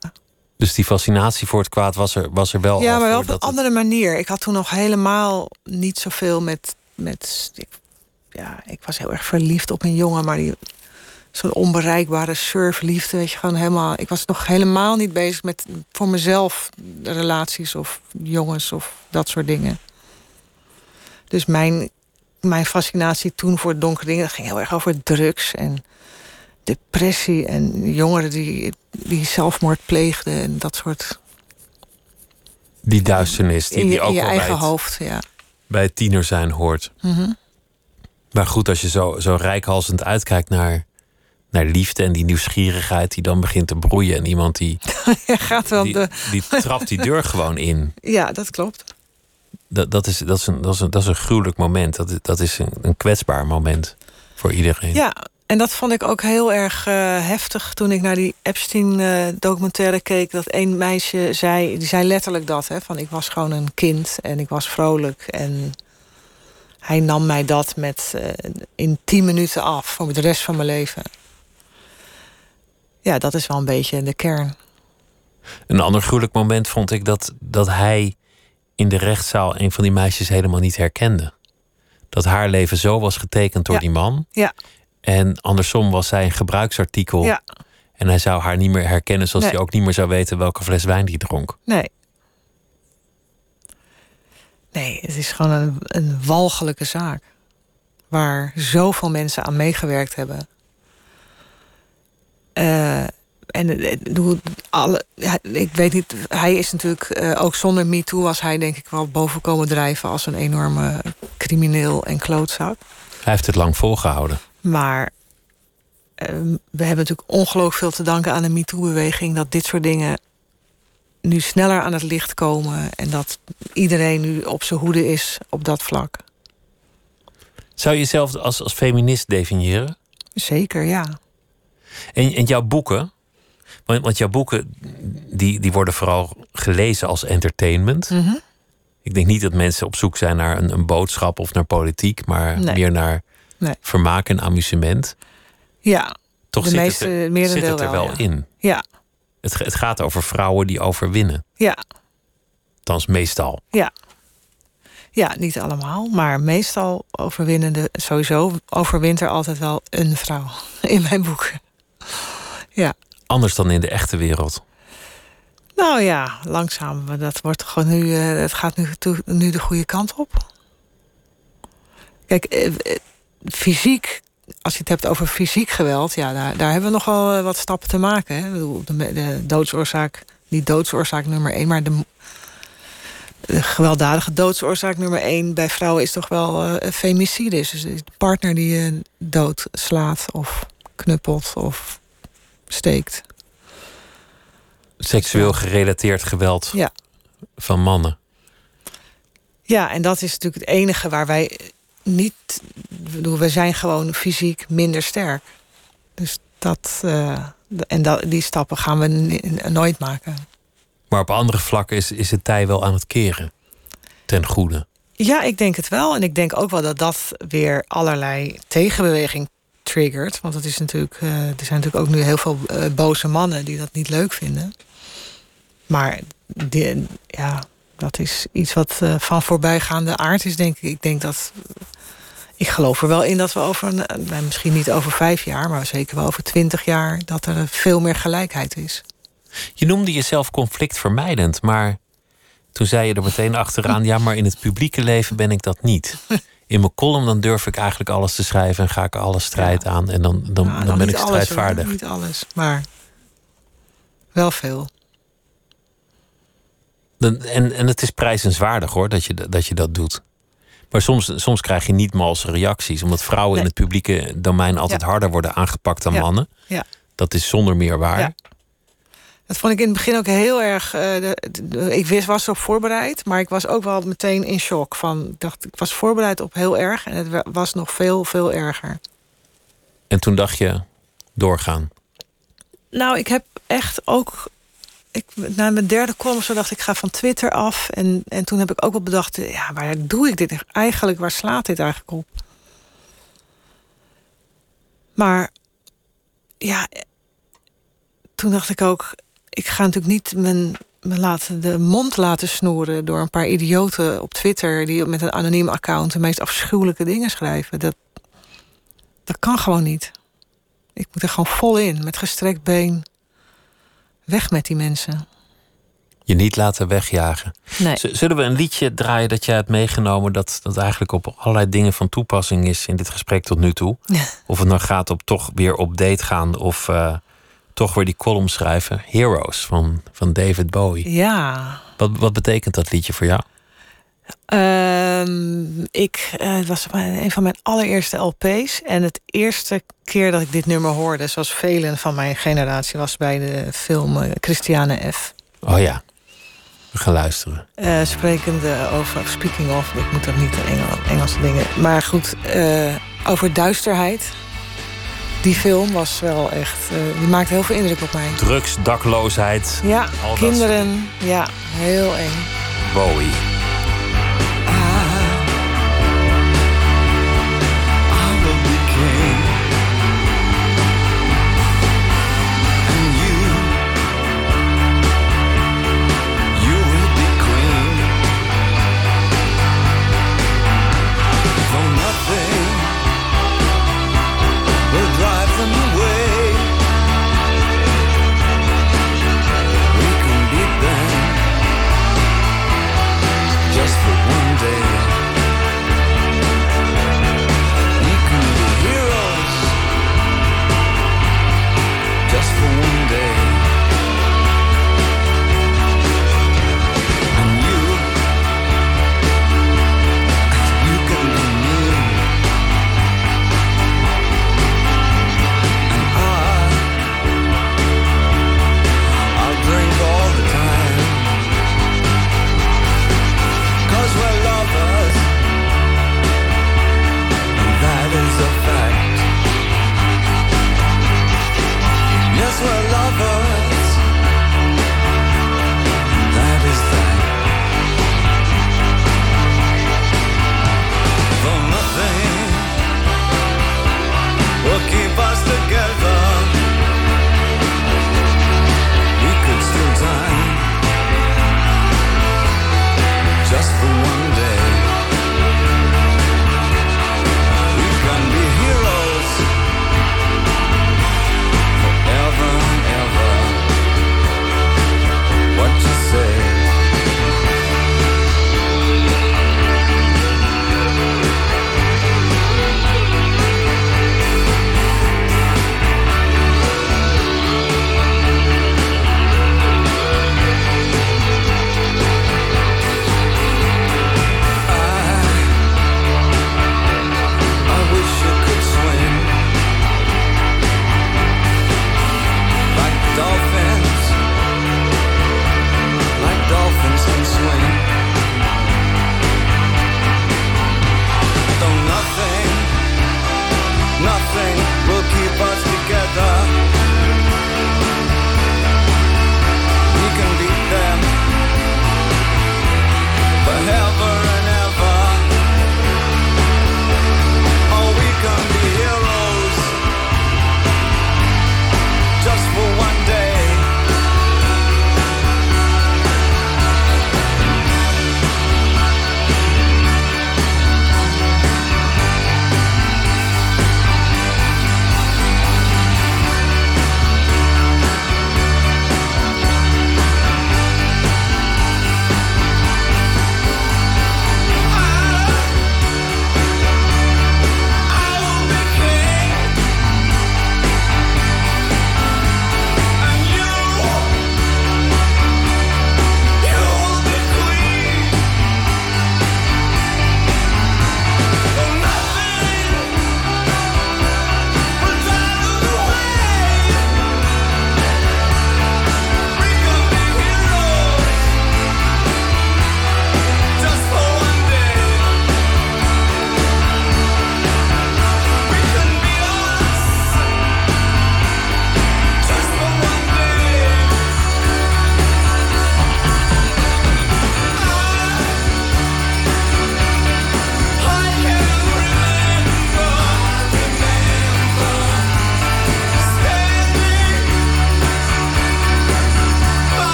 Dus die fascinatie voor het kwaad was er, was er wel Ja, maar wel op een het- andere manier. Ik had toen nog helemaal niet zoveel met. met ik, ja, ik was heel erg verliefd op een jongen, maar die. Zo'n onbereikbare surfliefde, weet je, gewoon helemaal. Ik was nog helemaal niet bezig met voor mezelf relaties of jongens of dat soort dingen. Dus mijn, mijn fascinatie toen voor donkere dingen dat ging heel erg over drugs en depressie en jongeren die, die zelfmoord pleegden en dat soort. Die duisternis die, in je, die ook in je eigen bij het, hoofd, ja. bij het tiener zijn hoort. Mhm. Maar goed, als je zo, zo rijkhalsend uitkijkt naar, naar liefde en die nieuwsgierigheid die dan begint te broeien. En iemand die, *laughs* Je gaat wel die, de. die trapt die deur gewoon in. *laughs* Ja, dat klopt. Dat, dat, is, dat, is een, dat, is een, dat is een gruwelijk moment. Dat, is- dat is een, een kwetsbaar moment voor iedereen. Ja, en dat vond ik ook heel erg eh, heftig toen ik naar die Epstein-documentaire keek. Dat één meisje zei, die zei letterlijk dat, hè, van ik was gewoon een kind en ik was vrolijk. En hij nam mij dat met eh, in tien minuten af voor de rest van mijn leven. Ja, dat is wel een beetje de kern. Een ander gruwelijk moment vond ik dat, dat hij in de rechtszaal een van die meisjes helemaal niet herkende. Dat haar leven zo was getekend door Ja. die man. Ja. En andersom was zij een gebruiksartikel. Ja. En hij zou haar niet meer herkennen, zoals Nee. hij ook niet meer zou weten welke fles wijn die dronk. Nee. Nee, het is gewoon een, een walgelijke zaak. Waar zoveel mensen aan meegewerkt hebben. Eh, en eh, alle, ik weet niet, hij is natuurlijk eh, ook zonder MeToo was hij denk ik wel boven komen drijven als een enorme crimineel en klootzak. Hij heeft het lang volgehouden. Maar ehm, we hebben natuurlijk ongelooflijk veel te danken aan de MeToo-beweging... dat dit soort dingen nu sneller aan het licht komen... en dat iedereen nu op zijn hoede is op dat vlak. Zou je jezelf als, als feminist definiëren? Zeker, ja. En, en jouw boeken, want, want jouw boeken die, die worden vooral gelezen als entertainment. Mhm. Ik denk niet dat mensen op zoek zijn naar een, een boodschap of naar politiek, maar Nee. meer naar Nee. vermaak en amusement. Ja, Toch de zit, meeste, het er, zit het er wel ja. in. Ja, Het, het gaat over vrouwen die overwinnen. ja, Althans, meestal. ja. Ja, niet allemaal, maar meestal overwinnende... sowieso overwint er altijd wel een vrouw *laughs* in mijn boeken. Ja. Anders dan in de echte wereld. Nou ja, langzaam. maar Dat wordt gewoon nu. eh, het gaat nu, toe- nu de goede kant op. Kijk, eh, fysiek. Als je het hebt over fysiek geweld, ja, daar, daar hebben we nog wel eh, wat stappen te maken. Hè. De, de doodsoorzaak, niet doodsoorzaak nummer één, maar de, de gewelddadige doodsoorzaak nummer één bij vrouwen is toch wel eh femicide. Dus de partner die je doodslaat of knuppelt of steekt. Seksueel gerelateerd geweld Ja. van mannen. Ja, en dat is natuurlijk het enige waar wij niet. bedoel, we zijn gewoon fysiek minder sterk. Dus dat. eh, en dat, die stappen gaan we nooit maken. Maar op andere vlakken is, is het tij wel aan het keren. Ten goede. Ja, ik denk het wel. En ik denk ook wel dat dat weer allerlei tegenbeweging triggert. Want het is natuurlijk, eh, er zijn natuurlijk ook nu heel veel eh, boze mannen die dat niet leuk vinden. Maar die, ja, dat is iets wat eh, van voorbijgaande aard is, denk ik. Ik denk dat. Ik geloof er wel in dat we over, een, eh, misschien niet over vijf jaar, maar zeker wel over twintig jaar, dat er veel meer gelijkheid is. Je noemde jezelf conflictvermijdend, maar toen zei je er meteen achteraan: ja, maar in het publieke leven ben ik dat niet. In mijn column dan durf ik eigenlijk alles te schrijven en ga ik alle strijd aan en dan, dan, Nou, dan ben ik alles, hoor. strijdvaardig. Niet alles, maar wel veel. Dan, en, en het is prijzenswaardig hoor, dat je, dat je dat doet. Maar soms, soms krijg je niet malse reacties, omdat vrouwen in het publieke domein altijd Ja. harder worden aangepakt dan Ja. mannen. Ja. Dat is zonder meer waar. Ja. Dat vond ik in het begin ook heel erg. eh, de- de- ik wist, was erop voorbereid, maar ik was ook wel meteen in shock. Van, ik dacht, ik was voorbereid op heel erg en het wa- was nog veel, veel erger. En toen dacht je, doorgaan. Nou, ik heb echt ook. Ik, na mijn derde column zo dacht ik, ga van Twitter af. En, en toen heb ik ook wel bedacht, eh, ja, waar doe ik dit eigenlijk? Waar slaat dit eigenlijk op? Maar ja, toen dacht ik ook, ik ga natuurlijk niet mijn, me laten, de mond laten snoeren door een paar idioten op Twitter die met een anoniem account de meest afschuwelijke dingen schrijven. Dat, dat kan gewoon niet. Ik moet er gewoon vol in, met gestrekt been. Weg met die mensen. Je niet laten wegjagen. Nee. Zullen we een liedje draaien dat jij hebt meegenomen... Dat, dat eigenlijk op allerlei dingen van toepassing is in dit gesprek tot nu toe? Ja. Of het nou gaat op toch weer op date gaan... of eh, toch weer die column schrijven. Heroes van, van David Bowie. Ja. Wat, wat betekent dat liedje voor jou? Ehm, ik, eh, het was mijn- een van mijn allereerste LP's. En het eerste keer dat ik dit nummer hoorde, zoals velen van mijn generatie, was bij de film eh, Christiane F. Oh ja, we gaan luisteren. Eh, sprekende over, speaking of, ik moet dat niet in Engel, Engelse dingen. Maar goed, eh, over duisterheid. Die film was wel echt, eh, die maakte heel veel indruk op mij. Drugs, dakloosheid, Ja, kinderen, ja, heel eng. Bowie.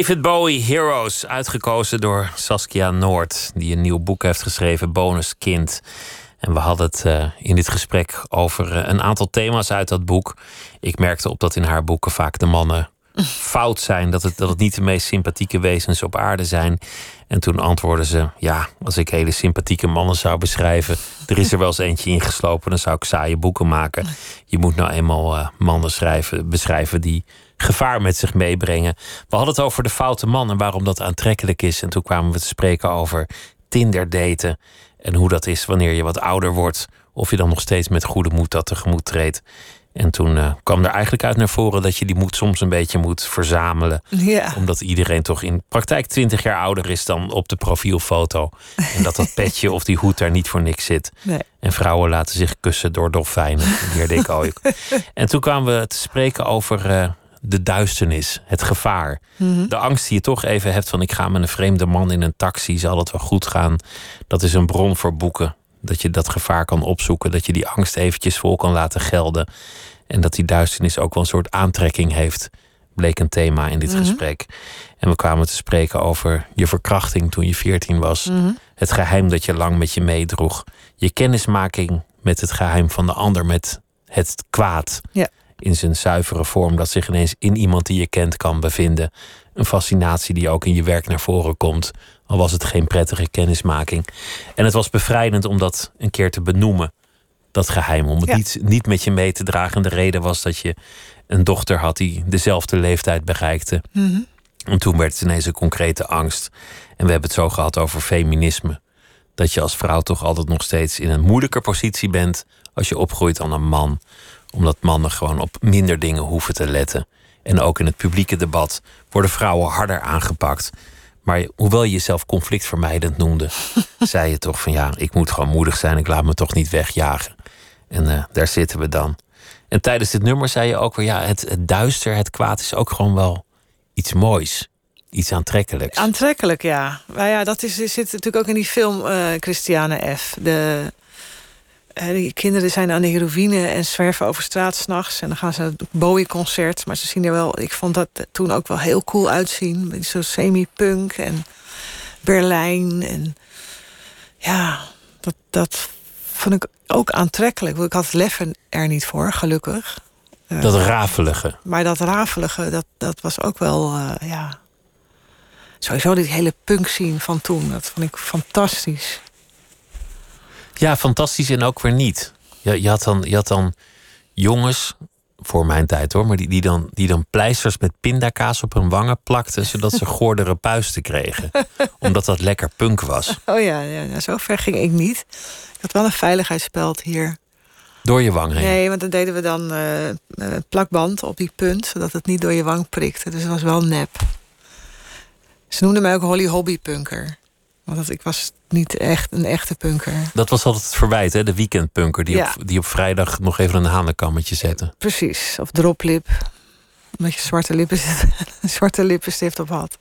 David Bowie, Heroes, uitgekozen door Saskia Noord, die een nieuw boek heeft geschreven, Bonus Kind. En we hadden het uh, in dit gesprek over uh, een aantal thema's uit dat boek. Ik merkte op dat in haar boeken vaak de mannen fout zijn. Dat het, dat het niet de meest sympathieke wezens op aarde zijn. En toen antwoordde ze: Ja, als ik hele sympathieke mannen zou beschrijven. Er is er wel eens eentje ingeslopen, dan zou ik saaie boeken maken. Je moet nou eenmaal uh, mannen schrijven, beschrijven die gevaar met zich meebrengen. We hadden het over de foute man en waarom dat aantrekkelijk is. En toen kwamen we te spreken over Tinder daten. En hoe dat is wanneer je wat ouder wordt. Of je dan nog steeds met goede moed dat tegemoet treedt. En toen uh, kwam er eigenlijk uit naar voren dat je die moed soms een beetje moet verzamelen. Ja. Omdat iedereen toch in praktijk 20 jaar ouder is dan op de profielfoto. En dat dat *laughs* petje of die hoed daar niet voor niks zit. Nee. En vrouwen laten zich kussen door dolfijnen, leerde ik ook. *laughs* En toen kwamen we te spreken over uh, de duisternis, het gevaar. Mhm. Mm -hmm. De angst die je toch even hebt van ik ga met een vreemde man in een taxi, zal het wel goed gaan. Dat is een bron voor boeken. Dat je dat gevaar kan opzoeken, dat je die angst eventjes vol kan laten gelden. En dat die duisternis ook wel een soort aantrekking heeft, bleek een thema in dit Mhm. mm -hmm. gesprek. En we kwamen te spreken over je verkrachting toen je 14 was. Mhm. Mm -hmm. Het geheim dat je lang met je meedroeg. Je kennismaking met het geheim van de ander, met het kwaad. Ja. In zijn zuivere vorm, dat zich ineens in iemand die je kent kan bevinden. Een fascinatie die ook in je werk naar voren komt. Al was het geen prettige kennismaking. En het was bevrijdend om dat een keer te benoemen. Dat geheim. Om het Ja. niet, niet met je mee te dragen. En de reden was dat je een dochter had die dezelfde leeftijd bereikte. Mhm. En toen werd het ineens een concrete angst. En we hebben het zo gehad over feminisme. Dat je als vrouw toch altijd nog steeds in een moeilijker positie bent. als je opgroeit dan een man. Omdat mannen gewoon op minder dingen hoeven te letten. En ook in het publieke debat worden vrouwen harder aangepakt. Maar hoewel je jezelf conflictvermijdend noemde, *laughs* zei je toch van ja, ik moet gewoon moedig zijn, ik laat me toch niet wegjagen. En uh, daar zitten we dan. En tijdens dit nummer zei je ook weer, ja, het, het duister, het kwaad is ook gewoon wel iets moois. Iets aantrekkelijks. Aantrekkelijk, ja. Maar ja, dat is, zit natuurlijk ook in die film uh, Christiane F. De, die kinderen zijn aan de heroïne en zwerven over straat s'nachts. En dan gaan ze naar het Bowie-concert. Maar ze zien er wel, ik vond dat toen ook wel heel cool uitzien. Zo semi-punk en Berlijn. En ja, dat, dat vond ik ook aantrekkelijk. Ik had het lef er niet voor, gelukkig. Uh, dat rafelige. Maar dat rafelige, dat, dat was ook wel, uh, ja... Sowieso die hele punk scene van toen, dat vond ik fantastisch. Ja, fantastisch en ook weer niet. Je, je, had, dan, je had dan jongens, voor mijn tijd hoor, maar die, die, dan, die dan pleisters met pindakaas op hun wangen plakten, zodat ze goordere puisten kregen. *laughs* omdat dat lekker punk was. Oh ja, ja, zo ver ging ik niet. Ik had wel een veiligheidsspeld hier. Door je wang heen? Nee, want dan deden we dan uh, plakband op die punt, zodat het niet door je wang prikte. Dus dat was wel nep. Ze noemden mij ook Holly Hobby Punker. Want ik was niet echt een echte punker. Dat was altijd het verwijt, hè? De weekendpunker die, ja. op, die op vrijdag nog even een hanenkammetje zette. Precies, of droplip. Omdat je zwarte, lippen, *laughs* zwarte lippenstift op had.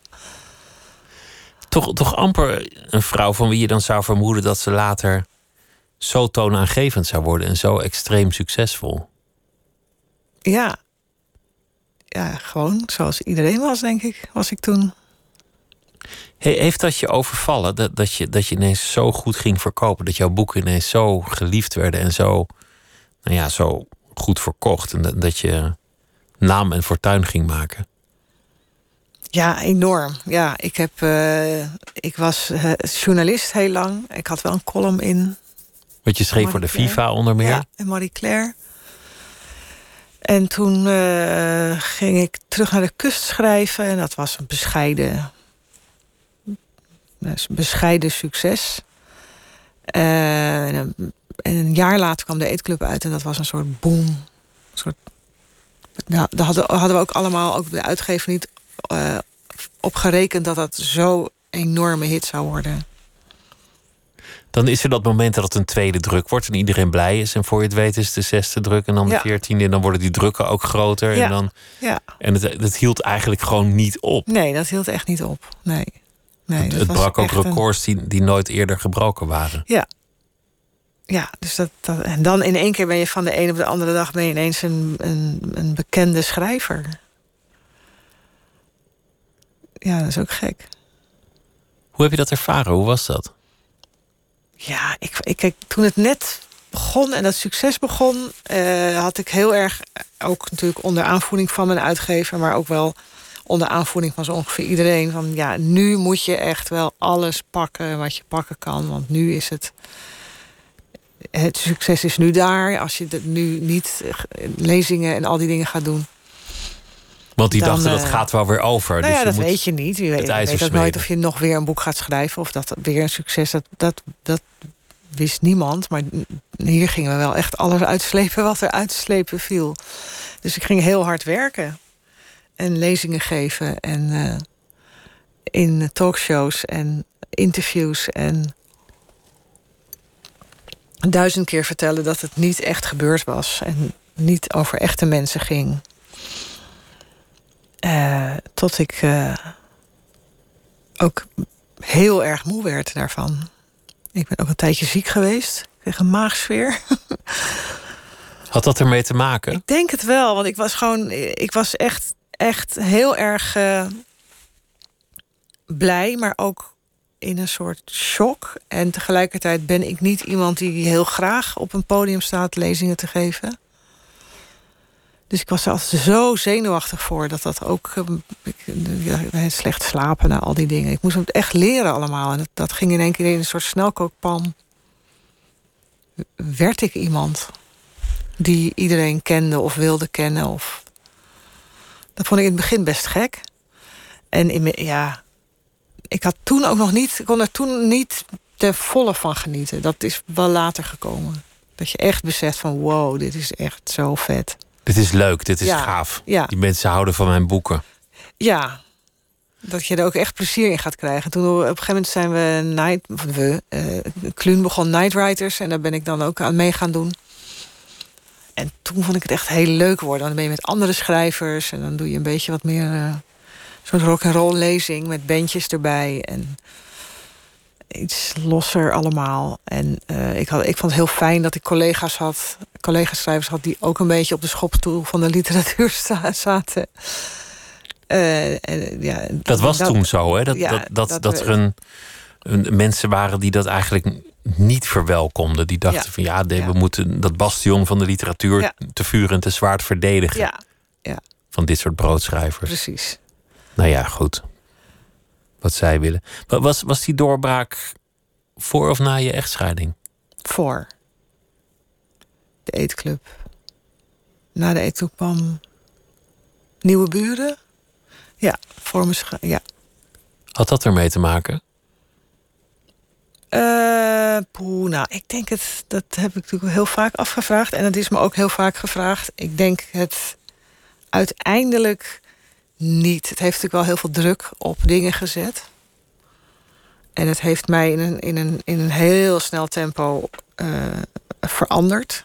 Toch, toch amper een vrouw van wie je dan zou vermoeden dat ze later zo toonaangevend zou worden en zo extreem succesvol. Ja. Ja, gewoon zoals iedereen was, denk ik, was ik toen. Heeft dat je overvallen? Dat, dat, je, dat je ineens zo goed ging verkopen? Dat jouw boeken ineens zo geliefd werden en zo, nou ja, zo goed verkocht? En dat, dat je naam en fortuin ging maken? Ja, enorm. Ja, ik, heb, uh, ik was uh, journalist heel lang. Ik had wel een column in. Wat je schreef voor de FIFA onder meer? Ja, en Marie Claire. En toen uh, ging ik terug naar de kust schrijven. En dat was een bescheiden bescheiden succes. Uh, en, een, en, een, jaar later kwam de eetclub uit en dat was een soort boom. Een soort, nou, daar hadden, hadden we ook allemaal, ook de uitgever niet uh, op gerekend dat dat zo enorme hit zou worden. Dan is er dat moment dat het een tweede druk wordt en iedereen blij is. En voor je het weet is het de zesde druk en dan de veertiende. En dan worden die drukken ook groter. Ja. En, dan, ja. en het, het hield eigenlijk gewoon niet op. Nee, dat hield echt niet op. Nee. Nee, het, het brak ook records een... die, die nooit eerder gebroken waren. Ja. Ja, dus dat, dat, en dan in één keer ben je van de een op de andere dag ben je ineens een, een, een bekende schrijver. ja, dat is ook gek. Hoe heb je dat ervaren? Hoe was dat? Ja, ik, ik, kijk, toen het net begon en dat succes begon, eh, had ik heel erg, ook natuurlijk onder aanvoering van mijn uitgever, maar ook wel onder aanvoering van zo ongeveer iedereen. Van ja, nu moet je echt wel alles pakken wat je pakken kan. Want nu is het. Het succes is nu daar. Als je het nu niet eh, lezingen en al die dingen gaat doen. Want die Dan, dachten dat eh, gaat wel weer over. Nou dus ja, je dat moet weet je niet. Je weet, weet ook nooit of je nog weer een boek gaat schrijven. Of dat weer een succes. Dat, dat, dat wist niemand. Maar hier gingen we wel echt alles uitslepen wat er uitslepen viel. Dus ik ging heel hard werken. En lezingen geven. En eh, in talkshows en interviews. En duizend keer vertellen dat het niet echt gebeurd was. En niet over echte mensen ging. Eh, tot ik eh, ook heel erg moe werd daarvan. Ik ben ook een tijdje ziek geweest. Ik kreeg een maagsfeer. *laughs* Had dat ermee te maken? Ik denk het wel, want ik was gewoon... Ik was echt, echt heel erg eh, blij, maar ook in een soort shock. En tegelijkertijd ben ik niet iemand die heel graag op een podium staat lezingen te geven. Dus ik was er zo zenuwachtig voor dat dat ook. eh, ik, slecht slapen na al die dingen. Ik moest het echt leren allemaal. En dat, dat ging in één keer in een soort snelkookpan. Werd ik iemand die iedereen kende of wilde kennen? Of... Dat vond ik in het begin best gek. En in, ja, ik had toen ook nog niet, ik kon er toen niet ten volle van genieten. Dat is wel later gekomen. Dat je echt beseft van wow, dit is echt zo vet. Dit is leuk, dit is Ja, gaaf. ja. Die mensen houden van mijn boeken. Ja, dat je er ook echt plezier in gaat krijgen. Toen op een gegeven moment zijn we night, we, eh Kluun begon Night Writers en daar ben ik dan ook aan mee gaan doen. En toen vond ik het echt heel leuk worden. Dan ben je met andere schrijvers en dan doe je een beetje wat meer eh soort rock and roll lezing met bandjes erbij en iets losser allemaal. En eh, ik, had, ik vond het heel fijn dat ik collega's had, collega-schrijvers had die ook een beetje op de schopstoel van de literatuur *laughs* zaten. Eh, en, ja, Dat was toen zo, hè? Dat, ja, dat, dat, dat dat, er een, een, mensen waren die dat eigenlijk niet verwelkomden. Die dachten Ja. van ja, de- we moeten dat bastion van de literatuur te vuur en te zwaard verdedigen. Ja, Van dit soort broodschrijvers. precies. Nou ja, goed. Wat zij willen. Wa- Was, was die doorbraak voor of na je echtscheiding? Voor de eetclub. Na de eetclub kwam Nieuwe Buren. Ja, voor scha- Ja. Had dat ermee te maken? Eh, poeh, nou, ik denk het. Dat heb ik natuurlijk heel vaak afgevraagd. En het is me ook heel vaak gevraagd. Ik denk het uiteindelijk niet. Het heeft natuurlijk wel heel veel druk op dingen gezet. En het heeft mij in een, in een, in een heel snel tempo eh, veranderd.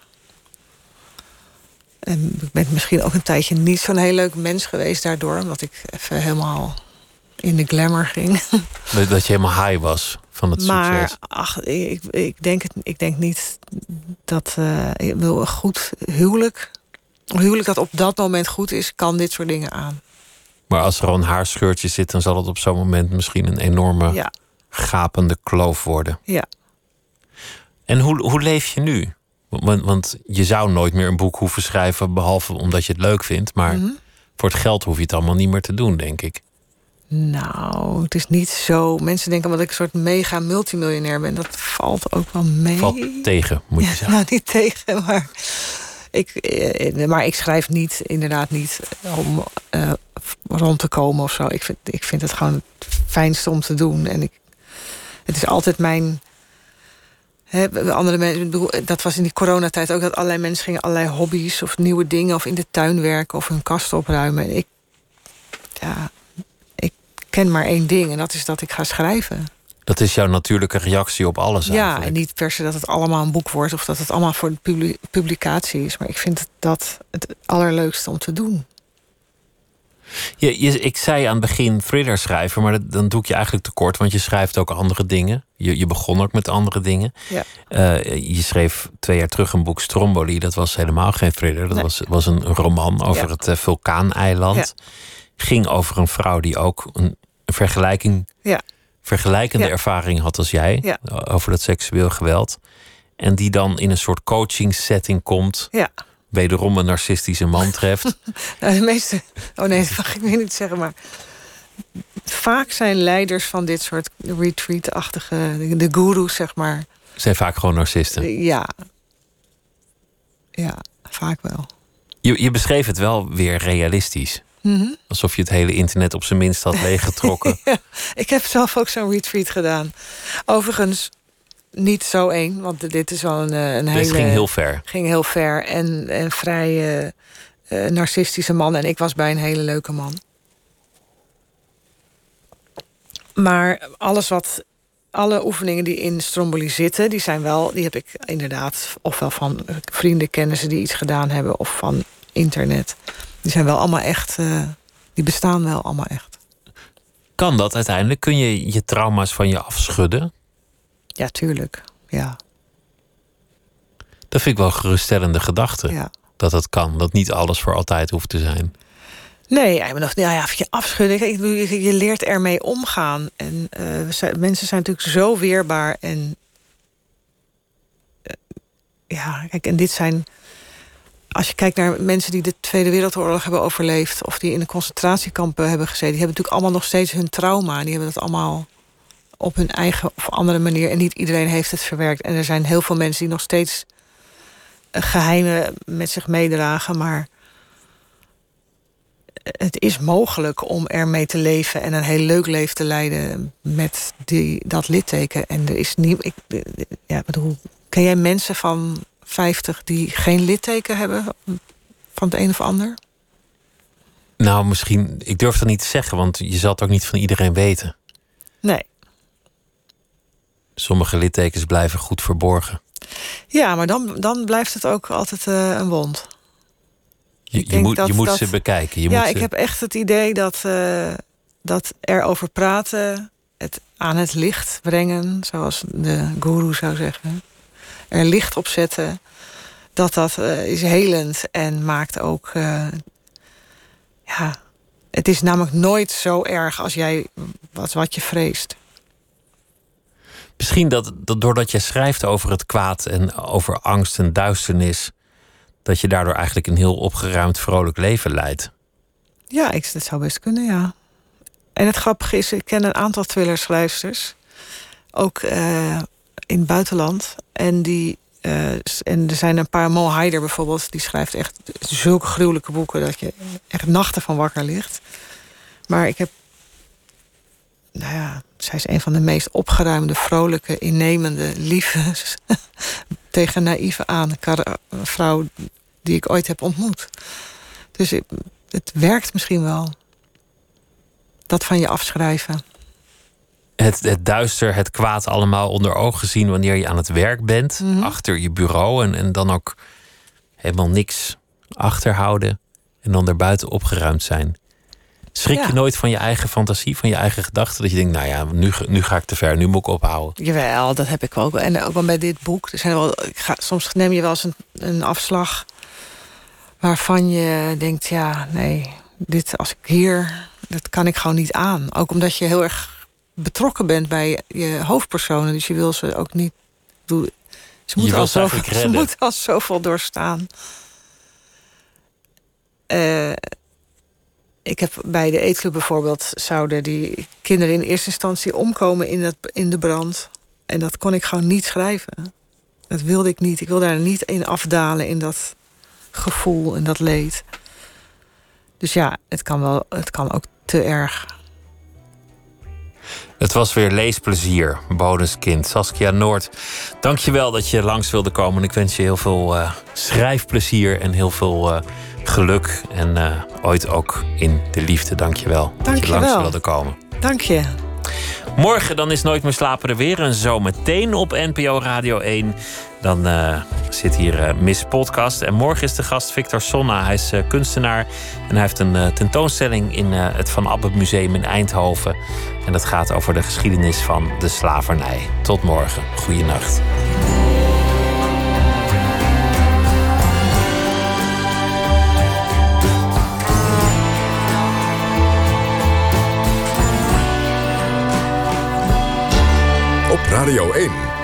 En ik ben misschien ook een tijdje niet zo'n heel leuk mens geweest daardoor. Omdat ik even helemaal in de glamour ging. *laughs* Dat, dat je helemaal high was van het Maar succes. ach, ik, ik, denk het, ik denk niet dat eh, ik wil een goed huwelijk. Een huwelijk dat op dat moment goed is, kan dit soort dingen aan. Maar als er al een haarscheurtje zit, dan zal het op zo'n moment misschien een enorme Ja, gapende kloof worden. ja. En hoe, hoe leef je nu? Want, want je zou nooit meer een boek hoeven schrijven, behalve omdat je het leuk vindt. Maar Mhm. voor het geld hoef je het allemaal niet meer te doen, denk ik. Nou, het is niet zo. Mensen denken dat ik een soort mega multimiljonair ben. Dat valt ook wel mee. Valt tegen, moet je Ja, zeggen. *laughs* nou, niet tegen, maar ik, eh, maar ik schrijf niet, inderdaad niet om eh, rond te komen of zo. Ik vind, ik vind het gewoon het fijnste om te doen. En ik, het is altijd mijn. Hè, andere mensen, dat was in die coronatijd ook dat allerlei mensen gingen allerlei hobby's of nieuwe dingen of in de tuin werken of hun kast opruimen. En ik, ja, ken maar één ding en dat is dat ik ga schrijven. Dat is jouw natuurlijke reactie op alles Ja, eigenlijk. en niet per se dat het allemaal een boek wordt of dat het allemaal voor de publi- publicatie is. Maar ik vind dat het allerleukste om te doen. Je, je, ik zei aan het begin thriller schrijven, maar dat, dan doe ik je eigenlijk tekort, want je schrijft ook andere dingen. Je, je begon ook met andere dingen. Ja. Eh, je schreef twee jaar terug een boek Stromboli. Dat was helemaal geen thriller. Dat Nee. was, was een roman over Ja. het eh, vulkaaneiland. Ja. Ging over een vrouw die ook een vergelijking, Ja. vergelijkende Ja. ervaring had als jij Ja. over dat seksueel geweld. En die dan in een soort coaching setting komt, Ja. wederom een narcistische man treft. *laughs* Nou, de meeste. Oh nee, dat mag ik weer niet zeggen, maar. Vaak zijn leiders van dit soort retreat-achtige. de- de gurus, zeg maar. zijn vaak gewoon narcisten. Ja. Ja, vaak wel. Je, je beschreef het wel weer realistisch. Mhm. Alsof je het hele internet op zijn minst had *laughs* leeggetrokken. Ja, ik heb zelf ook zo'n retreat gedaan. Overigens, niet zo één, want dit is wel een, eh, een hele. Ging heel ver. ging heel ver en een vrij eh, eh, narcistische man. En ik was bij een hele leuke man. Maar alles wat. Alle oefeningen die in Stromboli zitten, die zijn wel, die heb ik inderdaad, ofwel van vrienden, kennissen die iets gedaan hebben, of van internet. Die zijn wel allemaal echt, eh, die bestaan wel allemaal echt. Kan dat uiteindelijk? Kun je je trauma's van je afschudden? Ja, tuurlijk. Ja, Dat vind ik wel een geruststellende gedachte. ja. Dat dat kan. Dat niet alles voor altijd hoeft te zijn. Nee, maar nog, nou ja, je afschudden. Ik je, leert ermee omgaan. En eh, zijn- mensen zijn natuurlijk zo weerbaar. En eh, ja, kijk, en dit zijn. Als je kijkt naar mensen die de Tweede Wereldoorlog hebben overleefd. of die in de concentratiekampen hebben gezeten. die hebben natuurlijk allemaal nog steeds hun trauma. Die hebben dat allemaal op hun eigen of andere manier. En niet iedereen heeft het verwerkt. En er zijn heel veel mensen die nog steeds eh, geheimen met zich meedragen. Maar het is mogelijk om ermee te leven en een heel leuk leven te leiden met die, dat litteken. En er is niet. Ik, ja, ik bedoel, ken jij mensen van 50 die geen litteken hebben van het een of ander? Nou, misschien. Ik durf dat niet te zeggen, want je zal het ook niet van iedereen weten. Nee. Sommige littekens blijven goed verborgen. Ja, maar dan, dan blijft het ook altijd eh, een wond. Je, je moet, dat- je moet dat- ze bekijken. Je ja, moet ik heb echt het idee dat, eh, dat erover praten, het aan het licht brengen, zoals de guru zou zeggen, er licht op zetten, dat dat eh, is helend en maakt ook, eh, ja, het is namelijk nooit zo erg als jij wat, wat je vreest. Misschien dat, dat doordat je schrijft over het kwaad en over angst en duisternis, dat je daardoor eigenlijk een heel opgeruimd, vrolijk leven leidt. Ja, ik, dat zou best kunnen, ja. En het grappige is, ik ken een aantal thrillerschrijfsters. Ook eh, in het buitenland. En, die, eh, en er zijn een paar, Mo Heider bijvoorbeeld... die schrijft echt zulke gruwelijke boeken... dat je echt nachten van wakker ligt. Maar ik heb... Nou ja, zij is een van de meest opgeruimde, vrolijke, innemende, lieve... *laughs* tegen naïeve aan vrouw die ik ooit heb ontmoet. Dus het werkt misschien wel. Dat van je afschrijven. Het, het duister, het kwaad allemaal onder ogen zien wanneer je aan het werk bent, Mhm. achter je bureau en, en dan ook helemaal niks achterhouden en dan daarbuiten opgeruimd zijn. Schrik Ja. je nooit van je eigen fantasie, van je eigen gedachten? Dat je denkt, nou ja, nu, nu ga ik te ver, nu moet ik ophouden. Jawel, dat heb ik ook. En ook wel bij dit boek. Er zijn wel, ik ga, soms neem je wel eens een, een afslag waarvan je denkt, ja, nee, dit als ik hier, dat kan ik gewoon niet aan. Ook omdat je heel erg betrokken bent bij je hoofdpersonen. Dus je wil ze ook niet. Ze moeten wil al ze *laughs* al zoveel doorstaan. Eh, ik heb bij de eetclub bijvoorbeeld zouden die kinderen in eerste instantie omkomen in, dat, in de brand. En dat kon ik gewoon niet schrijven. Dat wilde ik niet. Ik wil daar niet in afdalen in dat gevoel en dat leed. Dus ja, het kan wel, het kan ook te erg. Het was weer leesplezier, bonuskind. Saskia Noord, dankjewel dat je langs wilde komen. Ik wens je heel veel eh, schrijfplezier en heel veel eh, geluk. En eh, ooit ook in de liefde. Dankjewel dat je langs wilde komen. Dank je. Morgen dan is Nooit meer slapen er weer. En zo meteen op NPO Radio 1 dan eh, zit hier uh, Miss Podcast. En morgen is de gast Victor Sonna. Hij is eh, kunstenaar en hij heeft een tentoonstelling in het Van Abbe Museum in Eindhoven. En dat gaat over de geschiedenis van de slavernij. Tot morgen. Goeienacht. Op Radio 1.